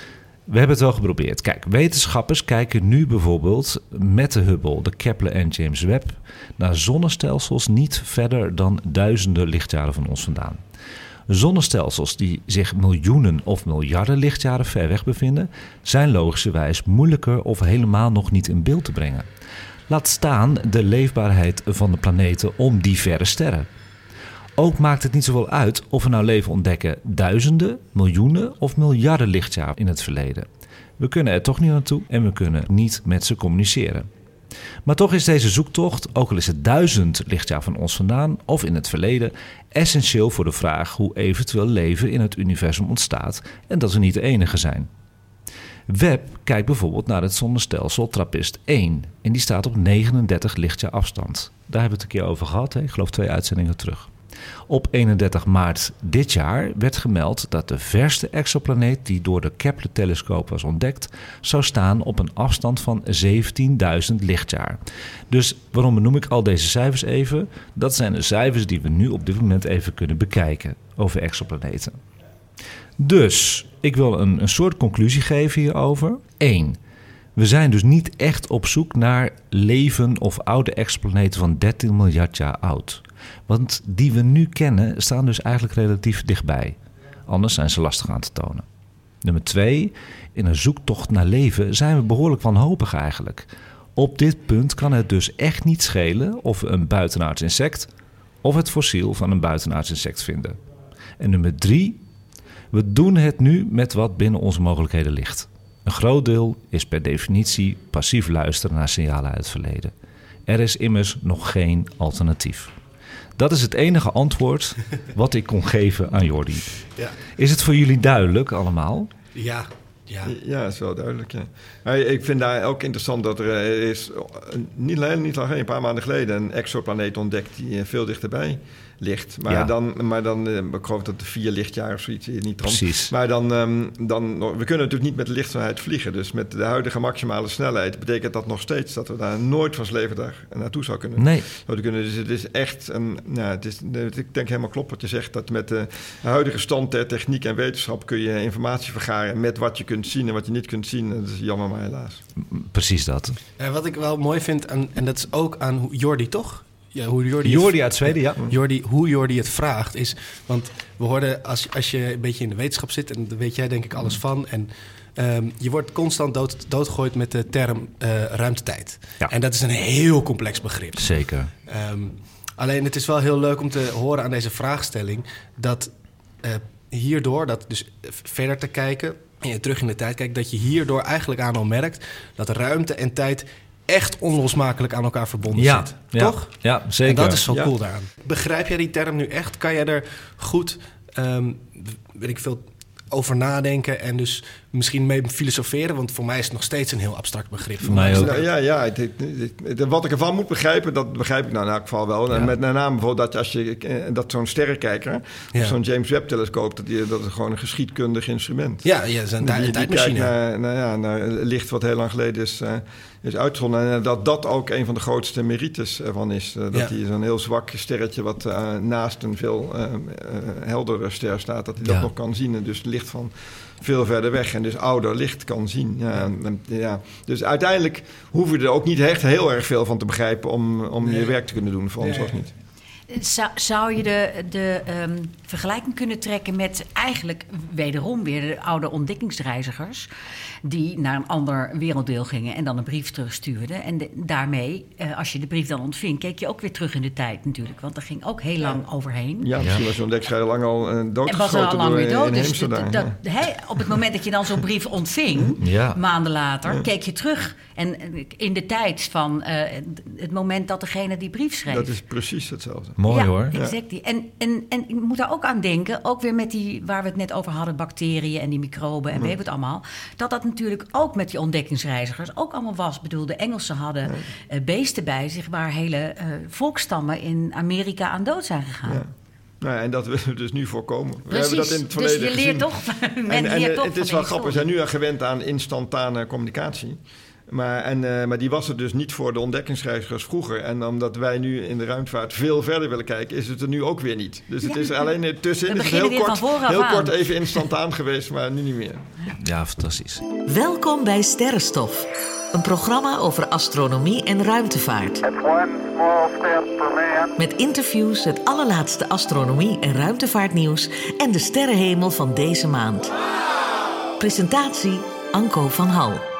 we hebben het wel geprobeerd. Kijk, wetenschappers kijken nu bijvoorbeeld met de Hubble, de Kepler en James Webb naar zonnestelsels niet verder dan duizenden lichtjaren van ons vandaan. Zonnestelsels die zich miljoenen of miljarden lichtjaren ver weg bevinden, zijn logischerwijs moeilijker of helemaal nog niet in beeld te brengen. Laat staan de leefbaarheid van de planeten om die verre sterren. Ook maakt het niet zoveel uit of we nou leven ontdekken duizenden, miljoenen of miljarden lichtjaar in het verleden. We kunnen er toch niet naartoe en we kunnen niet met ze communiceren. Maar toch is deze zoektocht, ook al is het duizend lichtjaar van ons vandaan of in het verleden, essentieel voor de vraag hoe eventueel leven in het universum ontstaat en dat we niet de enige zijn. Webb kijkt bijvoorbeeld naar het zonnestelsel Trappist 1 en die staat op 39 lichtjaar afstand. Daar hebben we het een keer over gehad, ik geloof twee uitzendingen terug. Op 31 maart dit jaar werd gemeld dat de verste exoplaneet die door de Kepler-telescoop was ontdekt, zou staan op een afstand van 17.000 lichtjaar. Dus waarom benoem ik al deze cijfers even? Dat zijn de cijfers die we nu op dit moment even kunnen bekijken over exoplaneten. Dus ik wil een, een soort conclusie geven hierover. 1. We zijn dus niet echt op zoek naar leven of oude exoplaneten van 13 miljard jaar oud. Want die we nu kennen staan dus eigenlijk relatief dichtbij. Anders zijn ze lastig aan te tonen. Nummer twee, in een zoektocht naar leven zijn we behoorlijk wanhopig eigenlijk. Op dit punt kan het dus echt niet schelen of we een buitenaards insect of het fossiel van een buitenaards insect vinden. En nummer drie, we doen het nu met wat binnen onze mogelijkheden ligt. Een groot deel is per definitie passief luisteren naar signalen uit het verleden. Er is immers nog geen alternatief. Dat is het enige antwoord wat ik kon geven aan Jordi. Ja. Is het voor jullie duidelijk allemaal? Ja, ja. ja, is wel duidelijk. Ja. Ik vind daar ook interessant dat er eh, is, niet, niet lang een paar maanden geleden, een exoplaneet ontdekt die eh, veel dichterbij licht. Maar dan, maar dan uh, ik geloof dat de vier lichtjaar of zoiets niet Precies. Maar dan, um, dan, we kunnen natuurlijk niet met de lichtsnelheid vliegen. Dus met de huidige maximale snelheid betekent dat nog steeds dat we daar nooit van leven daar naartoe zou kunnen. Nee. Zouden kunnen. Dus het is echt, een, nou, het is, ik denk helemaal klopt wat je zegt, dat met de huidige stand der techniek en wetenschap kun je informatie vergaren met wat je kunt zien en wat je niet kunt zien. Dat is jammer, maar helaas. Precies dat. Uh, wat ik wel mooi vind, aan, en dat is ook aan Jordi, toch? Ja, hoe Jordi, Jordi uit Zweden, ja. Jordi, hoe Jordi het vraagt is... Want we hoorden, als, als je een beetje in de wetenschap zit... en daar weet jij denk ik alles van... en um, je wordt constant dood, doodgegooid met de term uh, ruimtetijd. Ja. En dat is een heel complex begrip. Zeker. Um, alleen het is wel heel leuk om te horen aan deze vraagstelling... dat uh, hierdoor, dat dus verder te kijken... en je terug in de tijd kijkt... dat je hierdoor eigenlijk aan al merkt... dat ruimte en tijd echt onlosmakelijk aan elkaar verbonden ja, zit. Ja, toch? Ja, zeker. En dat is zo cool daaraan. Begrijp jij die term nu echt? Kan jij er goed, um, weet ik veel, over nadenken en dus misschien mee filosoferen? Want voor mij is het nog steeds een heel abstract begrip. Voor mij ook. Ja, ja het, het, wat ik ervan moet begrijpen, dat begrijp ik nou in elk geval wel. Ja. En met name bijvoorbeeld dat als je eh, dat zo'n sterrenkijker, ja. zo'n James Webb telescoop, dat, die, dat is gewoon een geschiedkundig instrument. Ja, ja, een die, tijdmachine. Naar, naar, ja, naar licht wat heel lang geleden is, uh, is uitgezonden. En dat dat ook een van de grootste merites ervan is. Uh, dat hij zo'n heel zwak sterretje wat uh, naast een veel heldere ster staat, dat hij dat nog kan zien. En dus licht van veel verder weg en dus ouder licht kan zien. Ja, ja. Dus uiteindelijk hoef je er ook niet echt heel erg veel van te begrijpen om, om nee. je werk te kunnen doen. Voor ons was niet. Zou, zou je de, de ehm, vergelijking kunnen trekken met eigenlijk wederom weer de oude ontdekkingsreizigers... die naar een ander werelddeel gingen en dan een brief terugstuurden. En daarmee, eh, als je de brief dan ontving, keek je ook weer terug in de tijd natuurlijk. Want er ging ook heel lang overheen. Ja, misschien was zo'n ontdekkingsreiziger lang al uh, doodgeschoten En was al lang weer dood. Dus dat, op het moment dat je dan zo'n brief ontving, maanden later, keek je terug... En in de tijd van uh, het moment dat degene die brief schreef. Dat is precies hetzelfde. Mooi ja, hoor. En, en, en ik moet daar ook aan denken, ook weer met die waar we het net over hadden, bacteriën en die microben en weet het allemaal. Dat dat natuurlijk ook met die ontdekkingsreizigers ook allemaal was. Ik bedoel, de Engelsen hadden uh, beesten bij zich waar hele uh, volkstammen in Amerika aan dood zijn gegaan. Ja. Nou, en dat we dus nu voorkomen. Precies. We hebben dat in het verleden dus je leert gezien. toch, men en, en leert toch het is wel grappig, we zijn nu al gewend aan instantane communicatie. Maar, en, uh, maar die was er dus niet voor de ontdekkingsreizigers vroeger. En omdat wij nu in de ruimtevaart veel verder willen kijken, is het er nu ook weer niet. Dus het Ja. is alleen is beginnen heel, kort, heel kort even instantaan geweest, maar nu niet meer. Ja, fantastisch. Welkom bij Sterrenstof, een programma over astronomie en ruimtevaart. Met interviews, het allerlaatste astronomie- en ruimtevaartnieuws en de sterrenhemel van deze maand. Presentatie Anko van Hal.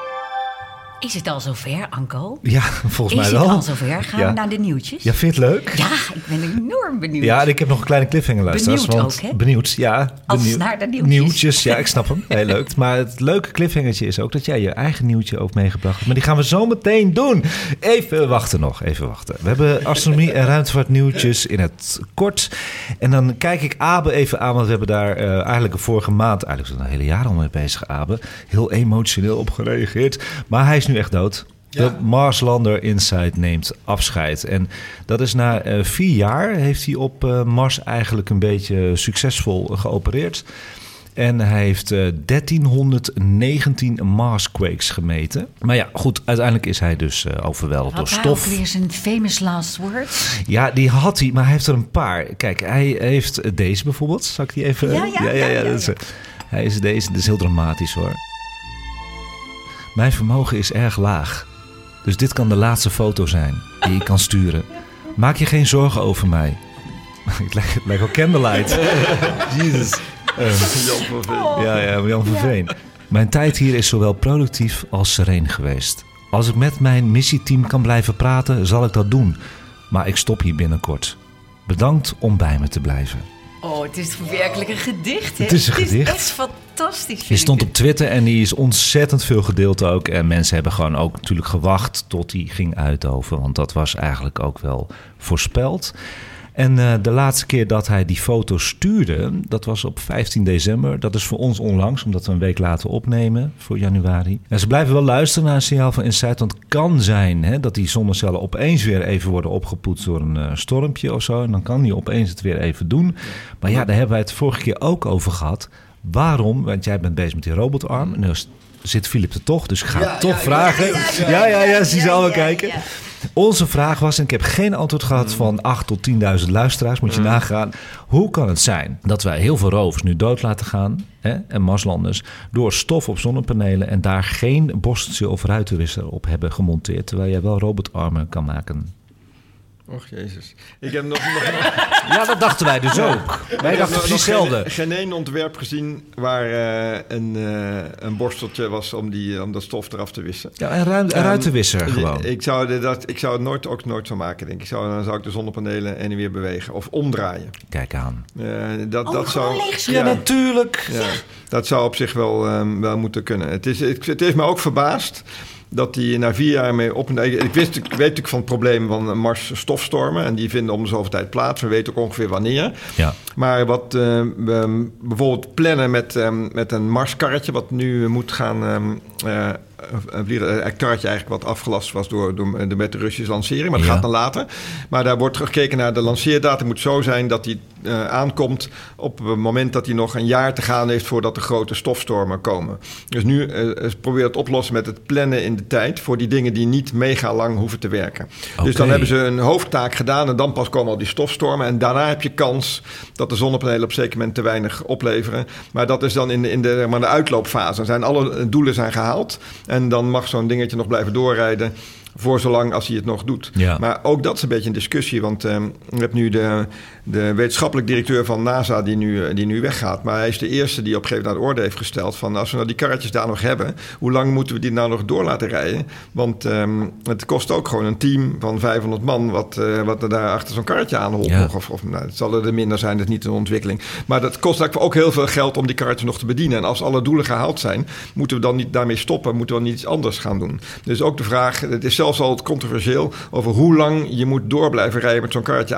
Is het al zover, Anko? Ja, volgens Is mij het wel. al zover? Gaan Ja. we naar de nieuwtjes? Ja, vind je het leuk? Ja, ik ben enorm benieuwd. Ja, en ik heb nog een kleine cliffhanger luisteraars. Benieuwd want ook, hè? Benieuwd, ja. Als benieuwd- naar de nieuwtjes. ja, ik snap hem. Heel leuk. Maar het leuke cliffhangertje is ook dat jij je eigen nieuwtje ook meegebracht hebt. Maar die gaan we zo meteen doen. Even wachten nog, even wachten. We hebben astronomie en ruimtevaart nieuwtjes in het kort. En dan kijk ik Abe even aan, want we hebben daar eh, eigenlijk de vorige maand, eigenlijk zijn we een hele jaar al mee bezig, Abe. Heel emotioneel op gereageerd. Maar hij is nu echt dood. De Marslander Insight neemt afscheid. En dat is na eh, vier jaar heeft hij op eh, Mars eigenlijk een beetje succesvol geopereerd. En hij heeft eh, 1319 Marsquakes gemeten. Maar ja, goed, uiteindelijk is hij dus eh, overweldigd door Had hij ook stof. weer zijn famous last words? Ja, die had hij, maar hij heeft er een paar. Kijk, hij heeft deze bijvoorbeeld. Zal ik die even... Ja, ja, ja, Hij is deze, dat is heel dramatisch hoor. Mijn vermogen is erg laag. Dus dit kan de laatste foto zijn die ik kan sturen. Maak je geen zorgen over mij. Het lijkt, het lijkt wel candlelight. Jezus. Ehm, Jan van Veen. ja, ja, Jan van Veen. Mijn tijd hier is zowel productief als sereen geweest. Als ik met mijn missieteam kan blijven praten, zal ik dat doen. Maar ik stop hier binnenkort. Bedankt om bij me te blijven. Oh, het is werkelijk een gedicht, hè? Het is een gedicht. Het is echt fantastisch. Die stond op Twitter en die is ontzettend veel gedeeld ook. En mensen hebben gewoon ook natuurlijk gewacht tot die ging uitdoven. Want dat was eigenlijk ook wel voorspeld. En eh, de laatste keer dat hij die foto stuurde, dat was op 15 december. Dat is voor ons onlangs, omdat we een week later opnemen voor januari. En ze blijven wel luisteren naar een signaal van Insight. Want het kan zijn hè, dat die zonnecellen opeens weer even worden opgepoetst door een eh, stormpje of zo. En dan kan hij opeens het weer even doen. Maar ja, daar hebben wij het vorige keer ook over gehad. Waarom? Want jij bent bezig met die robotarm. En nu zit Philip er toch, dus ik ga toch vragen. Ja, ja, ja, zie ze allemaal ja, kijken. Onze vraag was, en ik heb geen antwoord gehad van 8 tot 10.000 luisteraars, moet je nagaan. Hoe kan het zijn dat wij heel veel rovers nu dood laten gaan, hè, en Marslanders, door stof op zonnepanelen en daar geen borsteltje of ruitenwisser op hebben gemonteerd, terwijl jij wel robotarmen kan maken? Och, jezus. Ik heb nog, Ja, dat dachten wij dus ook. Wij ik heb dachten precies hetzelfde. Geen, geen één ontwerp gezien waar eh, een, eh, een borsteltje was om, die, om dat stof eraf te wissen. Ja, en ruim, een Ehm, ruitenwisser gewoon. Ik zou, dat, ik zou het nooit, ook nooit zo maken, denk ik. ik. Zou, dan zou ik de zonnepanelen en weer bewegen of omdraaien. Kijk aan. Eh, dat, Oh, dat gewoon zou, leegschudden. Ja, natuurlijk. ja, dat zou op zich wel, ehm, wel moeten kunnen. Het, is, het, het heeft me ook verbaasd dat die na vier jaar mee op... Ik, ik, wist, ik weet natuurlijk van het probleem van Mars stofstormen... en die vinden om de zoveel tijd plaats. We weten ook ongeveer wanneer. Ja. Maar wat we bijvoorbeeld plannen met, ehm, met een Marskarretje... wat nu moet gaan ehm, Een karretje eigenlijk wat afgelast was door, door de, met de Russische lancering. Maar dat Ja. gaat dan later. Maar daar wordt gekeken naar de lanceerdatum. Moet zo zijn dat die aankomt op het moment dat hij nog een jaar te gaan heeft... voordat de grote stofstormen komen. Dus nu eh, probeer het oplossen met het plannen in de tijd... voor die dingen die niet mega lang hoeven te werken. Dus dan hebben ze een hoofdtaak gedaan... en dan pas komen al die stofstormen. En daarna heb je kans dat de zonnepanelen op een zeker moment te weinig opleveren. Maar dat is dan in de, in de, maar de uitloopfase. Dan zijn alle doelen zijn gehaald. En dan mag zo'n dingetje nog blijven doorrijden Voor zolang als hij het nog doet. Ja. Maar ook dat is een beetje een discussie. Want ehm je hebt nu de, de wetenschappelijk directeur van NASA die nu, eh, die nu weggaat. Maar hij is de eerste die op een gegeven moment aan de orde heeft gesteld... van als we nou die karretjes daar nog hebben... hoe lang moeten we die nou nog door laten rijden? Want ehm, het kost ook gewoon een team van 500 man... wat, eh, wat er daar achter zo'n karretje aanholt Ja. nog. Of, of, nou, het zal er minder zijn, dat is niet een ontwikkeling. Maar dat kost eigenlijk ook heel veel geld om die karretjes nog te bedienen. En als alle doelen gehaald zijn, moeten we dan niet daarmee stoppen... moeten we dan niet iets anders gaan doen. Dus ook de vraag, het is zelfs al controversieel... over hoe lang je moet door blijven rijden met zo'n karretje...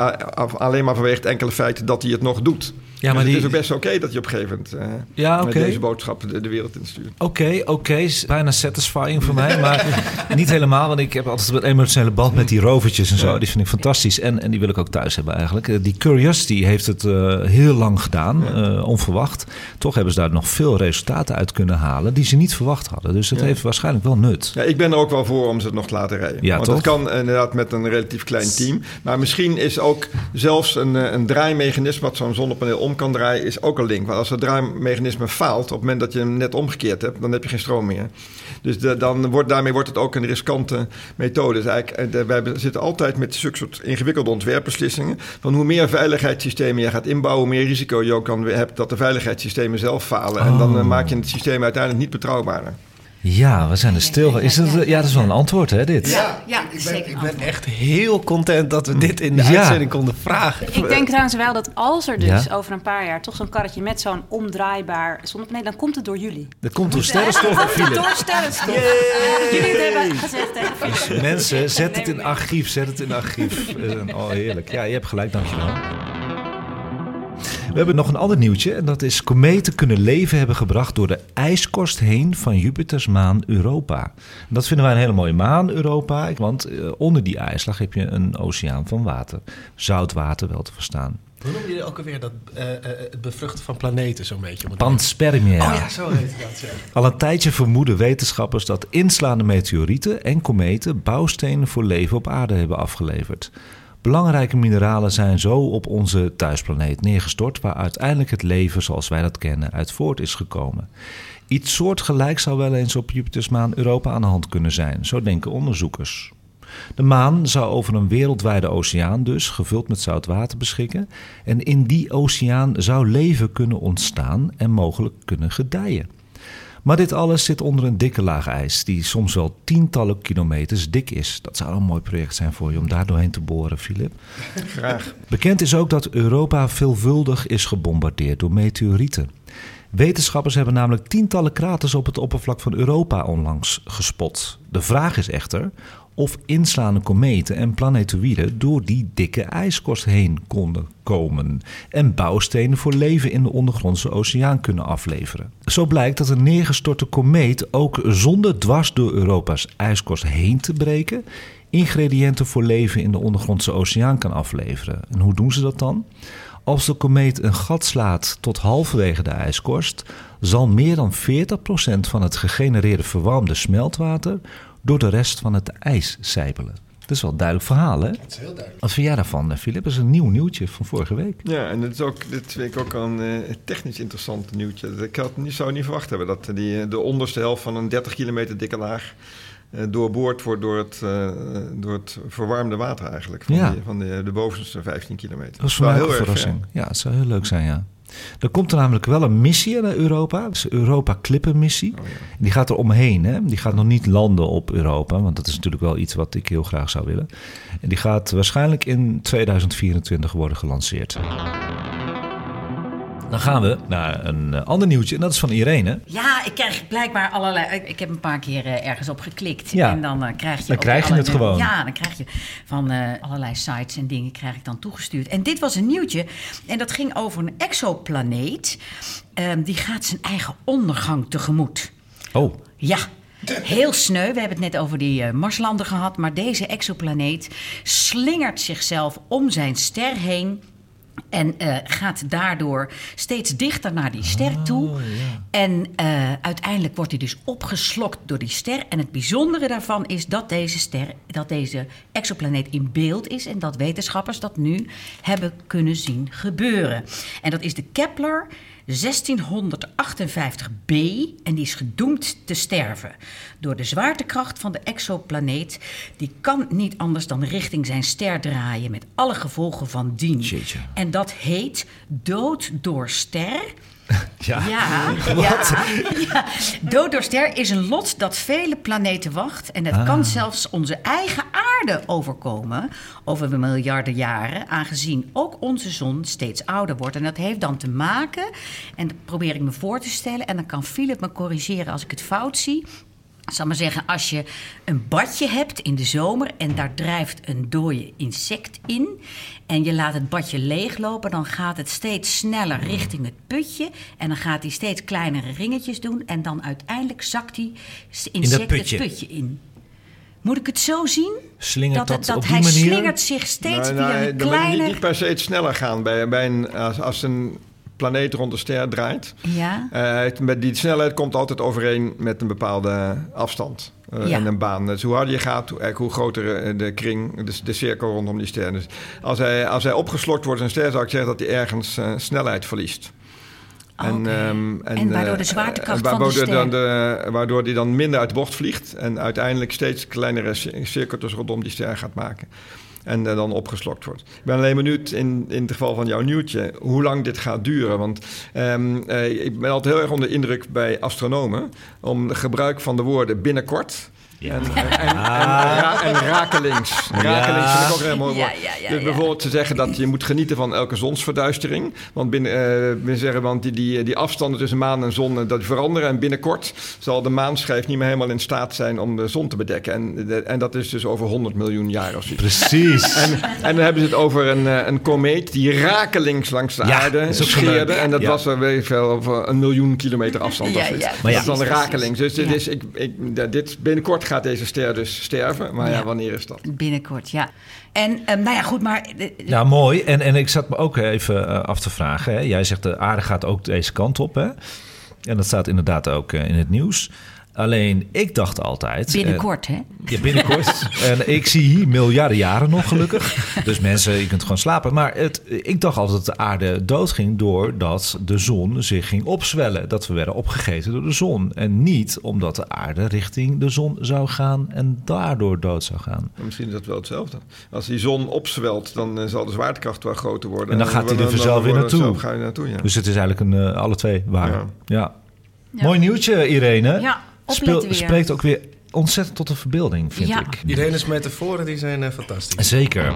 alleen maar vanwege het enkele feit dat hij het nog doet. Ja, maar dus die- het is ook best oké dat je op een gegeven moment... eh, Ja, met deze boodschap de, de wereld instuurt. Oké, oké. is Bijna satisfying voor mij. Maar niet helemaal, want ik heb altijd een emotionele band met die rovertjes en zo. Die vind ik fantastisch. En, en die wil ik ook thuis hebben eigenlijk. Eh, Die Curiosity heeft het eh, heel lang gedaan, onverwacht. Toch hebben ze daar nog veel resultaten uit kunnen halen die ze niet verwacht hadden. Dus het Ja. heeft waarschijnlijk wel nut. Ja, ik ben er ook wel voor om ze het nog te laten rijden. Ja, Want toch? dat kan inderdaad met een relatief klein team. Maar misschien is ook zelfs een, een draaimechanisme... wat zo'n zonnepaneel om kan draaien, is ook een link. Want als het draaimechanisme faalt... op het moment dat je hem net omgekeerd hebt... dan heb je geen stroom meer. Dus de, dan wordt, daarmee wordt het ook een riskante methode. Dus eigenlijk, eh, de- wij zitten altijd met zulke soort ingewikkelde ontwerpbeslissingen... van hoe meer veiligheidssystemen je gaat inbouwen... hoe meer risico je ook kan, hebt dat de veiligheidssystemen zelf falen. En dan eh, Oh. maak je het systeem uiteindelijk niet betrouwbaarder. Ja, we zijn er stil van. Is dat, ja, dat is wel een antwoord, hè, dit? Ja, ja Ik ben, zeker. ik ben echt heel content dat we dit in de Ja. uitzending konden vragen. Ik denk trouwens wel dat als er dus Ja? over een paar jaar toch zo'n karretje met zo'n omdraaibaar zonnepaneel, dan komt het door jullie. Dat komt door sterrenstof, Komt het Philip. door sterrenstof. Jullie het hebben gezegd tegen Philip. Mensen, zet het in archief, zet het in archief. Eh, Oh, heerlijk. Ja, je hebt gelijk, dankjewel. We hebben nog een ander nieuwtje. En dat is kometen kunnen leven hebben gebracht door de ijskorst heen van Jupiters maan Europa. En dat vinden wij een hele mooie maan, Europa. Want eh, onder die ijslag heb je een oceaan van water. Zoutwater wel te verstaan. Hoe noem je ook alweer dat eh, eh, het bevruchten van planeten zo'n beetje? Panspermia. Oh ja, zo heet dat. Ja. Al een tijdje vermoeden wetenschappers dat inslaande meteorieten en kometen bouwstenen voor leven op aarde hebben afgeleverd. Belangrijke mineralen zijn zo op onze thuisplaneet neergestort, waar uiteindelijk het leven zoals wij dat kennen uit voort is gekomen. Iets soortgelijks zou wel eens op Jupiters maan Europa aan de hand kunnen zijn, zo denken onderzoekers. De maan zou over een wereldwijde oceaan dus, gevuld met zout water, beschikken. En in die oceaan zou leven kunnen ontstaan en mogelijk kunnen gedijen. Maar dit alles zit onder een dikke laag ijs, die soms wel tientallen kilometers dik is. Dat zou een mooi project zijn voor je om daar doorheen te boren, Filip. Graag. Bekend is ook dat Europa veelvuldig is gebombardeerd door meteorieten. Wetenschappers hebben namelijk tientallen kraters op het oppervlak van Europa onlangs gespot. De vraag is echter of inslaande kometen en planetoïden door die dikke ijskorst heen konden komen en bouwstenen voor leven in de ondergrondse oceaan kunnen afleveren. Zo blijkt dat een neergestorte komeet ook zonder dwars door Europa's ijskorst heen te breken ingrediënten voor leven in de ondergrondse oceaan kan afleveren. En hoe doen ze dat dan? Als de komeet een gat slaat tot halverwege de ijskorst, zal meer dan 40% van het gegenereerde verwarmde smeltwater door de rest van het ijs sijpelen. Dat is wel een duidelijk verhaal, hè? Dat is heel duidelijk. Wat vind jij daarvan, eh, Filip? Dat is een nieuw nieuwtje van vorige week. Ja, en dit, is ook, dit vind ik ook een eh, technisch interessant nieuwtje. Ik had, niet, zou niet verwacht hebben dat die, eh, de onderste helft van een 30 kilometer dikke laag eh, doorboord wordt door het, eh, door het verwarmde water eigenlijk. Van, Ja. die, van de, de bovenste 15 kilometer. Dat is voor mij ook een erg verrassing. Ja, het zou heel leuk zijn, ja. Er komt er namelijk wel een missie naar Europa. Dat is de Europa Clipper-missie. Oh, ja. Die gaat er omheen. Hè? Die gaat nog niet landen op Europa. Want dat is natuurlijk wel iets wat ik heel graag zou willen. En die gaat waarschijnlijk in 2024 worden gelanceerd. Dan gaan we naar een eh, ander nieuwtje. En dat is van Irene. Ja, ik krijg blijkbaar allerlei. Ik, ik heb een paar keer eh, ergens op geklikt. Ja. En dan eh, krijg je. Dan krijg je alle- het gewoon. Ja, dan krijg je van allerlei sites en dingen krijg ik dan toegestuurd. En dit was een nieuwtje. En dat ging over een exoplaneet. Ehm, die gaat zijn eigen ondergang tegemoet. Oh, Ja, heel sneu. We hebben het net over die Marslanden gehad. Maar deze exoplaneet slingert zichzelf om zijn ster heen. En eh, gaat daardoor steeds dichter naar die ster toe. En eh, uiteindelijk wordt hij dus opgeslokt door die ster. En het bijzondere daarvan is dat deze ster, dat deze exoplaneet in beeld is. En dat wetenschappers dat nu hebben kunnen zien gebeuren. En dat is de Kepler 1658b en die is gedoemd te sterven. Door de zwaartekracht van de exoplaneet. Die kan niet anders dan richting zijn ster draaien met alle gevolgen van dien. Jeetje. En dat heet dood door ster. Ja. Ja, ja, ja. Dood door ster is een lot dat vele planeten wacht. En het Ah. kan zelfs onze eigen aarde overkomen over miljarden jaren. Aangezien ook onze zon steeds ouder wordt. En dat heeft dan te maken, en dat probeer ik me voor te stellen... en dan kan Philip me corrigeren als ik het fout zie... Ik zal maar zeggen, als je een badje hebt in de zomer en daar drijft een dode insect in en je laat het badje leeglopen, dan gaat het steeds sneller richting het putje en dan gaat hij steeds kleinere ringetjes doen en dan uiteindelijk zakt die insect putje. het putje in. Moet ik het zo zien? Slingert dat, dat op hij die manier? slingert zich steeds Nee, via nee, een dan moet je niet, kleiner... niet per se het sneller gaan. Bij, bij een, als, als een planeet rond de ster draait. Ja, Eh, met die snelheid komt altijd overeen met een bepaalde afstand Ja. en een baan. Dus hoe harder je gaat, hoe, groter eh, de kring, de, de cirkel rondom die ster. Dus als hij, als hij opgeslokt wordt, een ster, zou ik zeggen dat hij ergens snelheid verliest. Oké. ehm, En waardoor eh, de zwaartekracht eh, van de waardoor ster- de, waardoor die dan minder uit de bocht vliegt en uiteindelijk steeds kleinere ci- cirkeltjes rondom die ster gaat maken. En eh, dan opgeslokt wordt. Ik ben alleen benieuwd in, in het geval van jouw nieuwtje hoe lang dit gaat duren. Want ehm, eh, ik ben altijd heel erg onder indruk bij astronomen om gebruik van de woorden binnenkort. Ja. En, en, en, en, ra- en rakelings. Rakelings vind ik ook een heel mooi Ja, woord. ja, ja, dus ja. bijvoorbeeld te zeggen dat je moet genieten van elke zonsverduistering. Want binnen, eh, we zeggen, want die, die, die afstanden tussen maan en zon eh, dat veranderen. En binnenkort zal de maanschijf niet meer helemaal in staat zijn om de zon te bedekken. En, de- en dat is dus over 100 miljoen jaar of zoiets. Precies. En, en dan hebben ze het over een, eh, een komeet die rakelings langs de Ja, aarde dat zo scheerde. En dat Ja. was er weet ik veel over een miljoen kilometer afstand. Ja, of zoiets. ja, dat precies, is dan rakelings. Dus dit Ja. is, ik, ik, dit, binnenkort gaat deze ster dus sterven. Maar ja, Ja. wanneer is dat? binnenkort, ja. En nou ja, goed, maar... Nou, mooi. En, en ik zat me ook even eh, af te vragen. Hè. Jij zegt de aarde gaat ook deze kant op. Hè? En dat staat inderdaad ook eh, in het nieuws. Alleen, ik dacht altijd... eh, Binnenkort, hè? Ja, binnenkort. en ik zie hier miljarden jaren nog gelukkig. Dus mensen, je kunt gewoon slapen. Maar het, ik dacht altijd dat de aarde doodging doordat de zon zich ging opzwellen. Dat we werden opgegeten door de zon. En niet omdat de aarde richting de zon zou gaan en daardoor dood zou gaan. Maar Misschien is dat wel hetzelfde. Als die zon opzwelt, dan eh, zal de zwaartekracht wel groter worden. En dan gaat hij er vanzelf weer naartoe. zelf ga je naartoe, ja. Dus het is eigenlijk een, eh, alle twee waar. Ja. Ja. Mooi nieuwtje, Irene. Ja, Speel- opletten weer. spreekt ook weer ontzettend tot de verbeelding, vind Ja. ik. Irene's metaforen die zijn eh, fantastisch. Zeker.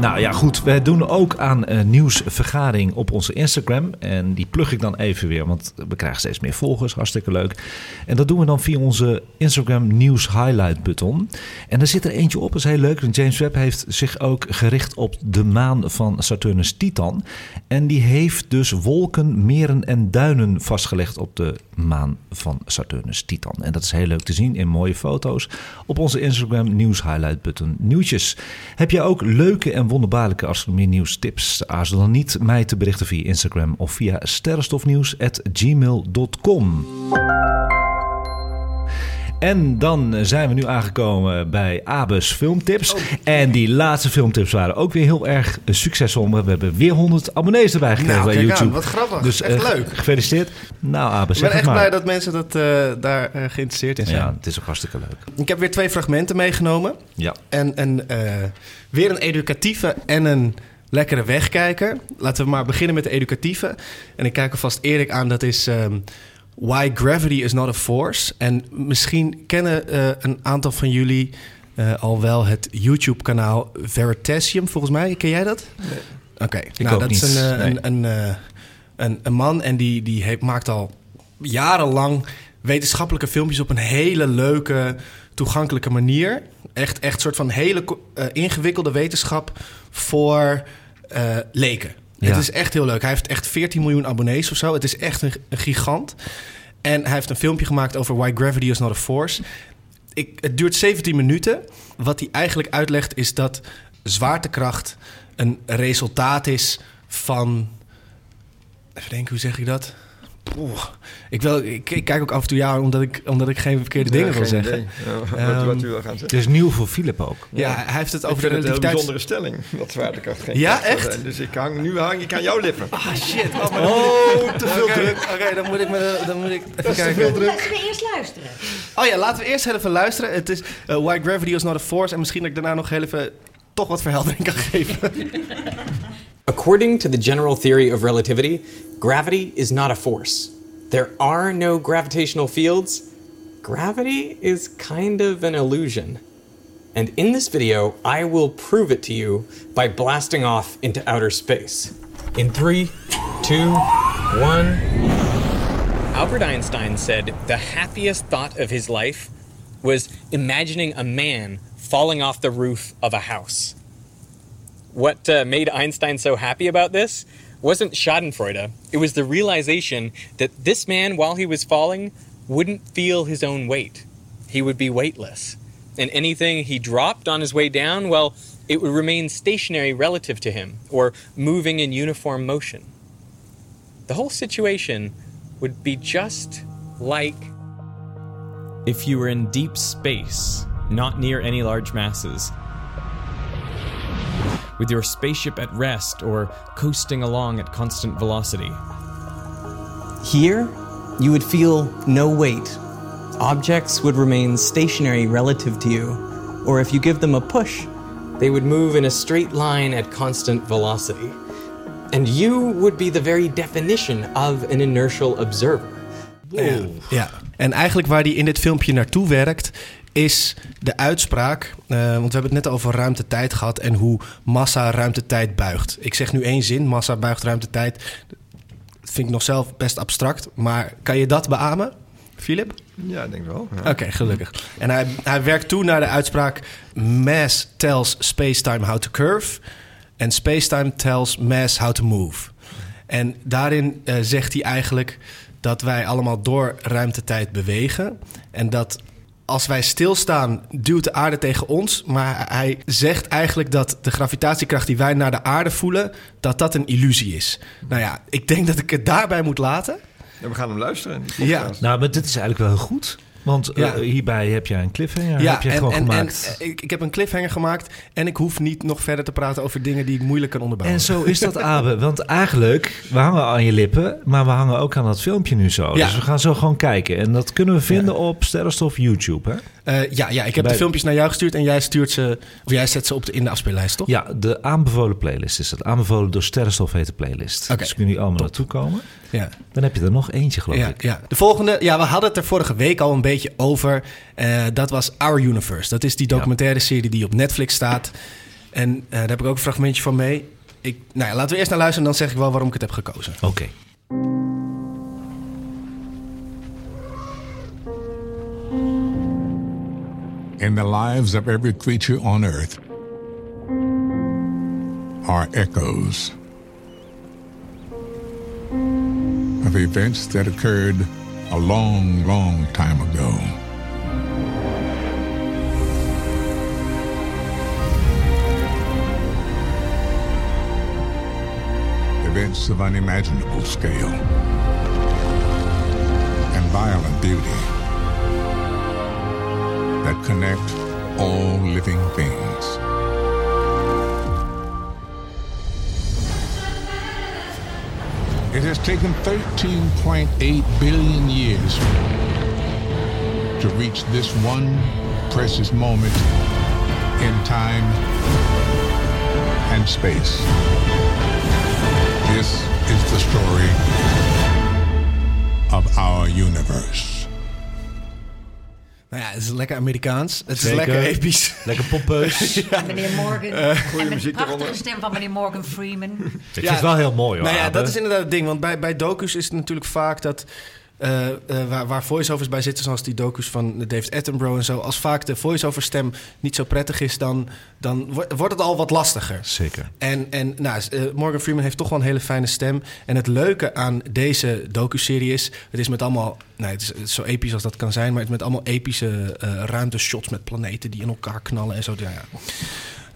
Nou ja, goed. Wij doen ook aan een nieuwsvergadering op onze Instagram. En die plug ik dan even weer, want we krijgen steeds meer volgers. Hartstikke leuk. En dat doen we dan via onze Instagram nieuws highlight button. En er zit er eentje op, dat is heel leuk. James Webb heeft zich ook gericht op de maan van Saturnus Titan. En die heeft dus wolken, meren en duinen vastgelegd op de maan van Saturnus Titan. En dat is heel leuk te zien in mooie foto's op onze Instagram nieuws highlight button nieuwtjes. Heb jij ook leuke en wonderbaarlijke astronomie nieuws tips? Aarzel dan niet mij te berichten via Instagram of via sterrenstofnieuws@gmail.com. En dan zijn we nu aangekomen bij Abes filmtips. En die laatste filmtips waren ook weer heel erg succesvol. We hebben weer 100 abonnees erbij gekregen Nou, bij YouTube. aan, wat grappig. Dus Echt eh, leuk. Gefeliciteerd. Nou, Abes, Ik ben echt maar. blij dat mensen dat, eh, daar eh, geïnteresseerd in zijn. Ja, het is ook hartstikke leuk. Ik heb weer twee fragmenten meegenomen. Ja. En, en weer een educatieve en een lekkere wegkijker. Laten we maar beginnen met de educatieve. En ik kijk alvast Erik aan, dat is ehm, Why Gravity is Not a Force. En misschien kennen eh, een aantal van jullie eh, al wel het YouTube-kanaal Veritasium, volgens mij. Ken jij dat? Oké, nou dat niet, is een, eh, nee. een, een, een, een man en die, die heeft, maakt al jarenlang wetenschappelijke filmpjes op een hele leuke, toegankelijke manier. Echt, echt soort van hele ingewikkelde wetenschap voor leken. Het is echt heel leuk. Hij heeft echt 14 miljoen abonnees of zo. Het is echt een, een gigant. En hij heeft een filmpje gemaakt over why gravity is not a force. Ik, het duurt 17 minuten. Wat hij eigenlijk uitlegt is dat zwaartekracht een resultaat is van. Even denken, hoe zeg ik dat? Poeh. Ik, wil, ik, ik kijk ook af en toe ja, omdat ik, omdat ik geen verkeerde dingen wil geen zeggen. Ja, wat, Ehm, wat u wil gaan Het zeggen. is nieuw voor Philip ook. Ja, hij heeft het Ik over de het een bijzondere stelling, dat zwaartekracht geen Ja, echt? zijn. Dus ik hang, nu hang ik aan jouw lippen. Ah, shit. Oh, maar te veel druk. Oké, dan moet ik me, dan moet ik even Dat is te kijken. veel druk. Laten we eerst luisteren. Oh ja, laten we eerst heel even luisteren. Het is eh, Why Gravity is Not a Force. En misschien dat ik daarna nog heel even toch wat verheldering kan geven. According to the general theory of relativity, gravity is not a force. There are no gravitational fields. Gravity is kind of an illusion. And in this video, I will prove it to you by blasting off into outer space. In three, two, one. Albert Einstein said the happiest thought of his life was imagining a man falling off the roof of a house. What uh, made Einstein so happy about this wasn't Schadenfreude. It was the realization that this man, while he was falling, wouldn't feel his own weight. He would be weightless. And anything he dropped on his way down, well, it would remain stationary relative to him, or moving in uniform motion. The whole situation would be just like if you were in deep space, not near any large masses with your spaceship at rest or coasting along at constant velocity. Here, you would feel no weight. Objects would remain stationary relative to you, or if you give them a push, they would move in a straight line at constant velocity. And you would be the very definition of an inertial observer. Ja. ja. En eigenlijk waar hij in dit filmpje naartoe werkt, is de uitspraak. eh, want we hebben het net over ruimte-tijd gehad en hoe massa ruimte-tijd buigt. Ik zeg nu één zin: massa buigt ruimte-tijd. Dat vind ik nog zelf best abstract. Maar kan je dat beamen, Philip? Ja, ik denk wel. Ja. Oké, gelukkig. En hij, hij werkt toe naar de uitspraak: mass tells space-time how to curve. En space-time tells mass how to move. En daarin eh, zegt hij eigenlijk dat wij allemaal door ruimtetijd bewegen. En dat als wij stilstaan, duwt de aarde tegen ons. Maar hij zegt eigenlijk dat de gravitatiekracht die wij naar de aarde voelen, dat dat een illusie is. Nou ja, ik denk dat ik het daarbij moet laten. Ja, we gaan hem luisteren. Ja. Nou, maar dit is eigenlijk wel heel goed. Want eh, Ja. hierbij heb jij een cliffhanger heb je en, gewoon en, gemaakt. en, ik, ik heb een cliffhanger gemaakt en ik hoef niet nog verder te praten over dingen die ik moeilijk kan onderbouwen. En zo is dat, Abe. Want eigenlijk, we hangen aan je lippen, maar we hangen ook aan dat filmpje nu zo. Ja. Dus we gaan zo gewoon kijken. En dat kunnen we vinden op Sterrenstof YouTube, hè? Eh, ja, ja, ik heb Bij- de filmpjes naar jou gestuurd en jij stuurt ze, of jij zet ze op de, in de afspeellijst, toch? Ja, de aanbevolen playlist is het. Aanbevolen door Sterrenstof heet de playlist. Oké. Dus kunnen jullie allemaal naartoe komen. Ja. Dan heb je er nog eentje, geloof Ja, ik. ja. De volgende, ja, we hadden het er vorige week al een beetje over. Eh, dat was Our Universe. Dat is die documentaire serie die op Netflix staat. En eh, daar heb ik ook een fragmentje van mee. Ik, nou ja, laten we eerst naar luisteren en dan zeg ik wel waarom ik het heb gekozen. Oké. In the lives of every creature on earth are echoes of events that occurred a long, long time ago. Events of unimaginable scale and violent beauty that connect all living things. It has taken 13.8 billion years to reach this one precious moment in time and space. This is the story of our universe. Ja, het is lekker Amerikaans. Het is lekker episch. Lekker pompeus. En meneer Morgan. Eh, en met muziek de prachtige eronder. stem van meneer Morgan Freeman. Ik vind het wel heel mooi, hoor. Nou ja, Abe. dat is inderdaad het ding. Want bij, bij docus is het natuurlijk vaak dat... eh, eh, waar, waar voice-overs bij zitten, zoals die docus van David Attenborough en zo... als vaak de voice-over stem niet zo prettig is... dan, dan wo- wordt het al wat lastiger. Zeker. En, en nou, eh, Morgan Freeman heeft toch wel een hele fijne stem. En het leuke aan deze docu-serie is... het is met allemaal... Nou, het, is, het is zo episch als dat kan zijn... maar het is met allemaal epische ruimteshots met planeten... die in elkaar knallen en zo. Ja, ja.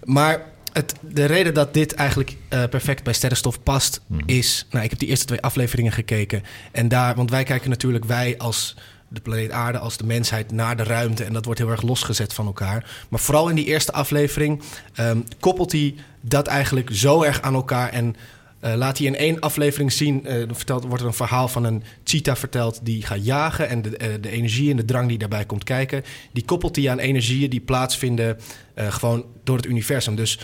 Maar het, de reden dat dit eigenlijk eh, perfect bij sterrenstof past, Mhm. is. Nou, ik heb die eerste twee afleveringen gekeken. En daar, want wij kijken natuurlijk, wij als de planeet Aarde, als de mensheid naar de ruimte. En dat wordt heel erg losgezet van elkaar. Maar vooral in die eerste aflevering ehm, koppelt hij dat eigenlijk zo erg aan elkaar. En eh, laat hij in één aflevering zien, vertelt, wordt er een verhaal van een cheetah verteld die gaat jagen. En de, de energie en de drang die daarbij komt kijken, die koppelt hij aan energieën die plaatsvinden gewoon door het universum. Dus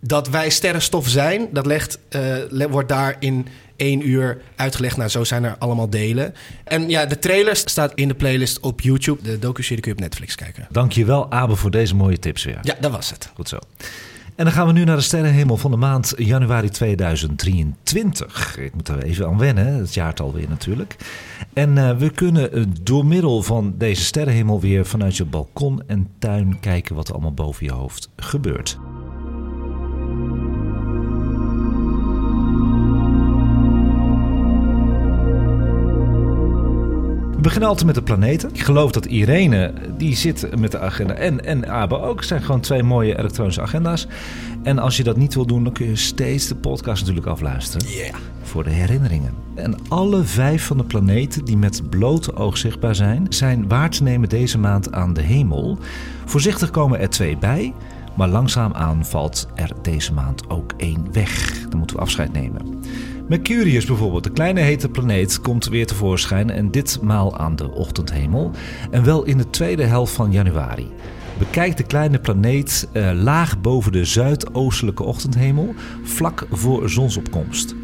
dat wij sterrenstof zijn, dat legt, eh, wordt daar in één uur uitgelegd. Nou, zo zijn er allemaal delen. En ja, de trailer staat in de playlist op YouTube. De docu-serie kun je op Netflix kijken. Dankjewel, Abe, voor deze mooie tips weer. Ja, dat was het. Goed zo. En dan gaan we nu naar de sterrenhemel van de maand januari 2023. Ik moet er even aan wennen, het jaartal weer natuurlijk. En eh, we kunnen eh, door middel van deze sterrenhemel weer vanuit je balkon en tuin kijken wat er allemaal boven je hoofd gebeurt. We beginnen altijd met de planeten. Ik geloof dat Irene, die zit met de agenda. En, en Abe ook. Het zijn gewoon twee mooie elektronische agenda's. En als je dat niet wil doen, dan kun je steeds de podcast natuurlijk afluisteren. Voor de herinneringen. En alle vijf van de planeten die met blote oog zichtbaar zijn, zijn waar te nemen deze maand aan de hemel. Voorzichtig komen er twee bij. Maar langzaamaan valt er deze maand ook één weg. Dan moeten we afscheid nemen. Mercurius bijvoorbeeld, de kleine hete planeet, komt weer tevoorschijn en ditmaal aan de ochtendhemel. En wel in de tweede helft van januari. Bekijk de kleine planeet eh, laag boven de zuidoostelijke ochtendhemel, vlak voor zonsopkomst.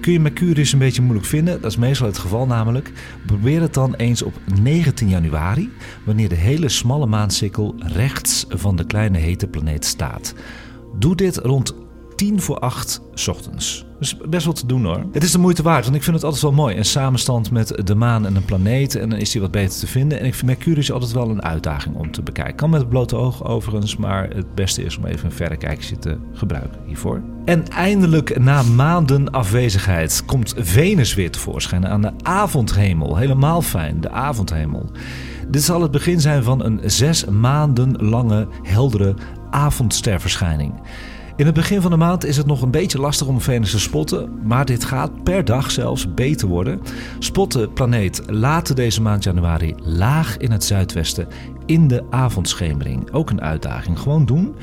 Kun je Mercurius een beetje moeilijk vinden? Dat is meestal het geval namelijk. Probeer het dan eens op 19 januari, wanneer de hele smalle maansikkel rechts van de kleine hete planeet staat. Doe dit rond 10 voor 8 's ochtends. Dus best wel te doen hoor. Het is de moeite waard, want ik vind het altijd wel mooi. Een samenstand met de maan en een planeet. En dan is die wat beter te vinden. En ik vind Mercurius altijd wel een uitdaging om te bekijken. Kan met het blote oog overigens. Maar het beste is om even een verrekijkje te gebruiken hiervoor. En eindelijk na maanden afwezigheid komt Venus weer tevoorschijn aan de avondhemel. Helemaal fijn, de avondhemel. Dit zal het begin zijn van een zes maanden lange heldere avondsterverschijning. In het begin van de maand is het nog een beetje lastig om Venus te spotten, maar dit gaat per dag zelfs beter worden. Spot de planeet later deze maand januari laag in het zuidwesten in de avondschemering. Ook een uitdaging, gewoon doen.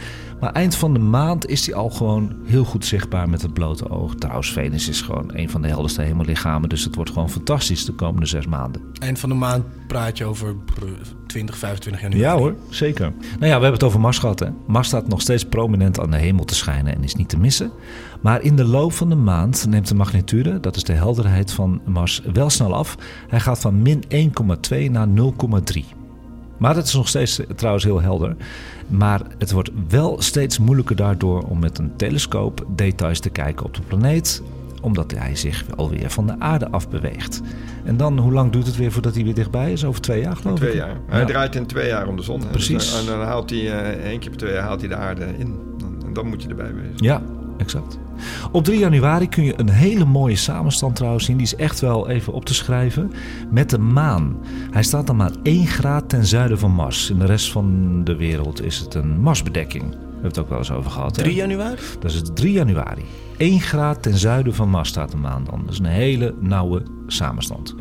Maar eind van de maand is die al gewoon heel goed zichtbaar met het blote oog. Trouwens, Venus is gewoon een van de helderste hemellichamen, dus het wordt gewoon fantastisch de komende zes maanden. Eind van de maand praat je over brr, 20, 25 januari. Ja hoor, zeker. Nou ja, we hebben het over Mars gehad. Hè. Mars staat nog steeds prominent aan de hemel te schijnen en is niet te missen. Maar in de loop van de maand neemt de magnitude, dat is de helderheid van Mars, wel snel af. Hij gaat van min 1,2 naar 0,3. Maar het is nog steeds eh, trouwens heel helder. Maar het wordt wel steeds moeilijker daardoor om met een telescoop details te kijken op de planeet omdat hij zich alweer van de aarde afbeweegt. En dan, hoe lang duurt het weer voordat hij weer dichtbij is? Over twee jaar geloof ik? Twee jaar. Hij Ja. draait in twee jaar om de zon. hè. Precies. Dus, en dan haalt hij eh, één keer per twee jaar haalt hij de aarde in. En dan moet je erbij wezen. Ja, exact. Op 3 januari kun je een hele mooie samenstand trouwens zien. Die is echt wel even op te schrijven. Met de maan. Hij staat dan maar 1 graad ten zuiden van Mars. In de rest van de wereld is het een Marsbedekking. Daar hebben we het ook wel eens over gehad. hè? 3 januari? Dat is 3 januari. 1 graad ten zuiden van Mars staat de maan dan. Dat is een hele nauwe samenstand.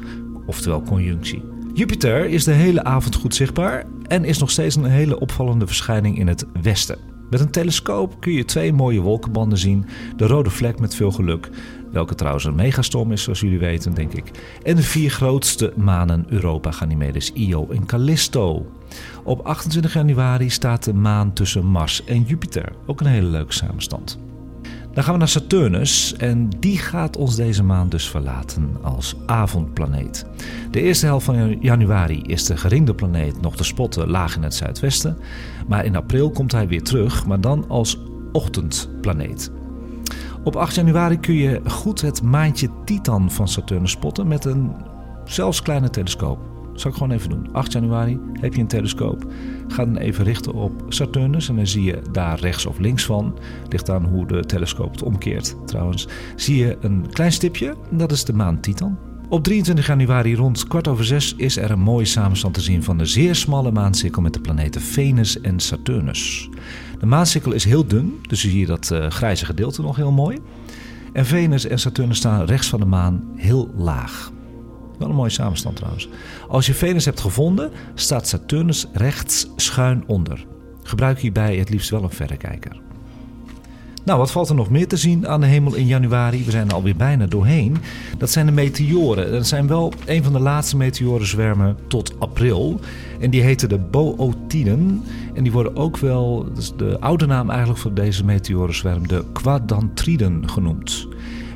Oftewel conjunctie. Jupiter is de hele avond goed zichtbaar en is nog steeds een hele opvallende verschijning in het westen. Met een telescoop kun je twee mooie wolkenbanden zien. De rode vlek met veel geluk, welke trouwens een megastorm is, zoals jullie weten, denk ik. En de vier grootste manen Europa, Ganymedes, Io en Callisto. Op 28 januari staat de maan tussen Mars en Jupiter. Ook een hele leuke samenstand. Dan gaan we naar Saturnus en die gaat ons deze maand dus verlaten als avondplaneet. De eerste helft van januari is de geringde planeet nog te spotten laag in het zuidwesten, maar in april komt hij weer terug, maar dan als ochtendplaneet. Op 8 januari kun je goed het maantje Titan van Saturnus spotten met een zelfs kleine telescoop. Dat zal ik gewoon even doen. 8 januari heb je een telescoop. Ga dan even richten op Saturnus en dan zie je daar rechts of links van, ligt aan hoe de telescoop het omkeert trouwens, zie je een klein stipje. Dat is de maan Titan. Op 23 januari rond kwart over zes is er een mooie samenstand te zien van de zeer smalle maancirkel met de planeten Venus en Saturnus. De maancirkel is heel dun, dus je dat uh, grijze gedeelte nog heel mooi. En Venus en Saturnus staan rechts van de maan heel laag. Wel een mooie samenstand trouwens. Als je Venus hebt gevonden, staat Saturnus rechts schuin onder. Gebruik hierbij het liefst wel een verrekijker. Nou, wat valt er nog meer te zien aan de hemel in januari? We zijn er alweer bijna doorheen. Dat zijn de meteoren. Dat zijn wel een van de laatste meteorenzwermen tot april. En die heten de Bootiden. En die worden ook wel, de oude naam eigenlijk voor deze meteorenzwerm, de Quadantriden genoemd.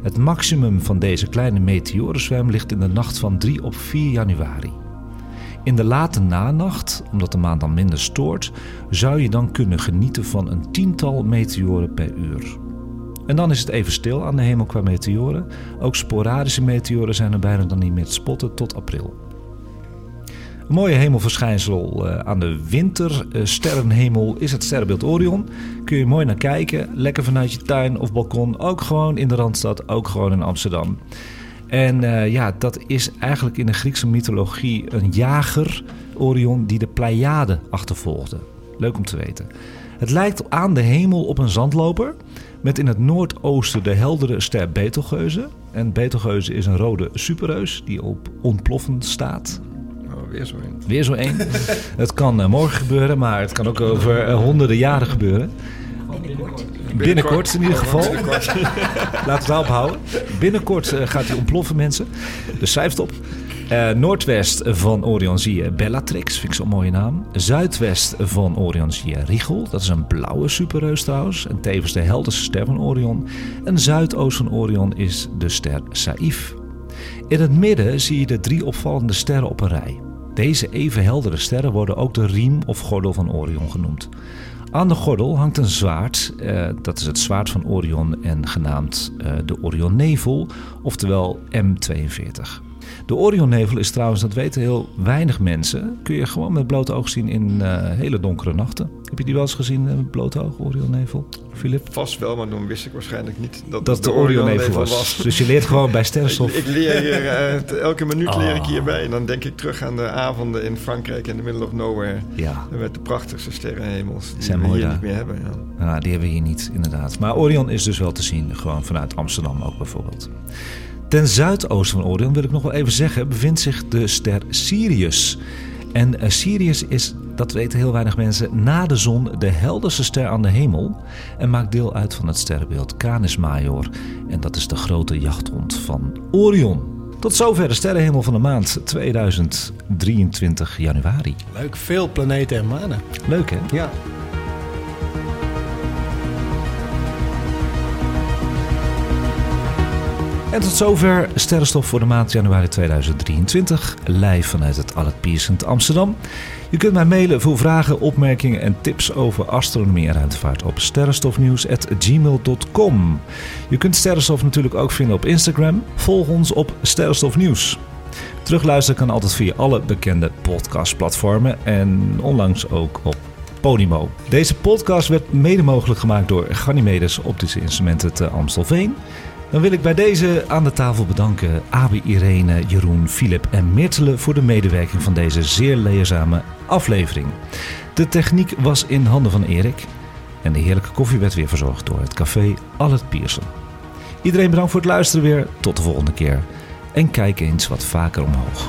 Het maximum van deze kleine meteorenzwerm ligt in de nacht van 3 op 4 januari. In de late nanacht, omdat de maan dan minder stoort, zou je dan kunnen genieten van een tiental meteoren per uur. En dan is het even stil aan de hemel qua meteoren. Ook sporadische meteoren zijn er bijna dan niet meer te spotten tot april. Een mooie hemelverschijnsel eh, aan de wintersterrenhemel is het sterrenbeeld Orion. Kun je mooi naar kijken, lekker vanuit je tuin of balkon, ook gewoon in de Randstad, ook gewoon in Amsterdam. En uh, ja, dat is eigenlijk in de Griekse mythologie een jager, Orion, die de Pleiade achtervolgde. Leuk om te weten. Het lijkt aan de hemel op een zandloper, met in het noordoosten de heldere ster Betelgeuze. En Betelgeuze is een rode superreus die op ontploffen staat. Oh, weer zo één. Weer zo één. het kan uh, morgen gebeuren, maar het kan ook over uh, honderden jaren gebeuren. Binnenkort. Binnenkort in ieder geval. Laten we het daarop houden. Binnenkort uh, gaat hij ontploffen, mensen. Dus schrijf op. Uh, noordwest van Orion zie je Bellatrix, vind ik zo'n mooie naam. Zuidwest van Orion zie je Rigel, dat is een blauwe superreus trouwens. En tevens de helderste ster van Orion. En zuidoost van Orion is de ster Saïf. In het midden zie je de drie opvallende sterren op een rij. Deze even heldere sterren worden ook de riem of gordel van Orion genoemd. Aan de gordel hangt een zwaard, uh, dat is het zwaard van Orion en genaamd uh, de Orionnevel, oftewel M42. De Orionnevel is trouwens, dat weten heel weinig mensen, kun je gewoon met blote oog zien in uh, hele donkere nachten. Heb je die wel eens gezien met blote oog, Orionnevel? Philip? Vast wel, maar dan wist ik waarschijnlijk niet dat, dat de, de Orionnevel was. was. Dus je leert gewoon bij sterrenstof. ik, ik, leer hier, elke minuut oh. leer ik hierbij. En dan denk ik terug aan de avonden in Frankrijk in the middle of nowhere. Ja. Met de prachtigste sterrenhemels die Zijn we mooi, hier ja. niet meer hebben. Ja. ja, die hebben we hier niet, inderdaad. Maar Orion is dus wel te zien, gewoon vanuit Amsterdam ook bijvoorbeeld. Ten zuidoosten van Orion, wil ik nog wel even zeggen, bevindt zich de ster Sirius. En uh, Sirius is, dat weten heel weinig mensen, na de zon de helderste ster aan de hemel. En maakt deel uit van het sterrenbeeld Canis Major. En dat is de grote jachthond van Orion. Tot zover de sterrenhemel van de maand 2023 januari. Leuk, veel planeten en manen. Leuk hè? Ja. En tot zover Sterrenstof voor de maand januari 2023. Live vanuit het Allet Piercent Amsterdam. Je kunt mij mailen voor vragen, opmerkingen en tips over astronomie en ruimtevaart op sterrenstofnieuws.gmail.com. Je kunt Sterrenstof natuurlijk ook vinden op Instagram. Volg ons op Sterrenstofnieuws. Terugluisteren kan altijd via alle bekende podcastplatformen en onlangs ook op Podimo. Deze podcast werd mede mogelijk gemaakt door Ganymedes Optische Instrumenten te Amstelveen. Dan wil ik bij deze aan de tafel bedanken Abi, Irene, Jeroen, Filip en Mirtele voor de medewerking van deze zeer leerzame aflevering. De techniek was in handen van Erik en de heerlijke koffie werd weer verzorgd door het café Allet Pierson. Iedereen bedankt voor het luisteren weer. Tot de volgende keer. En kijk eens wat vaker omhoog.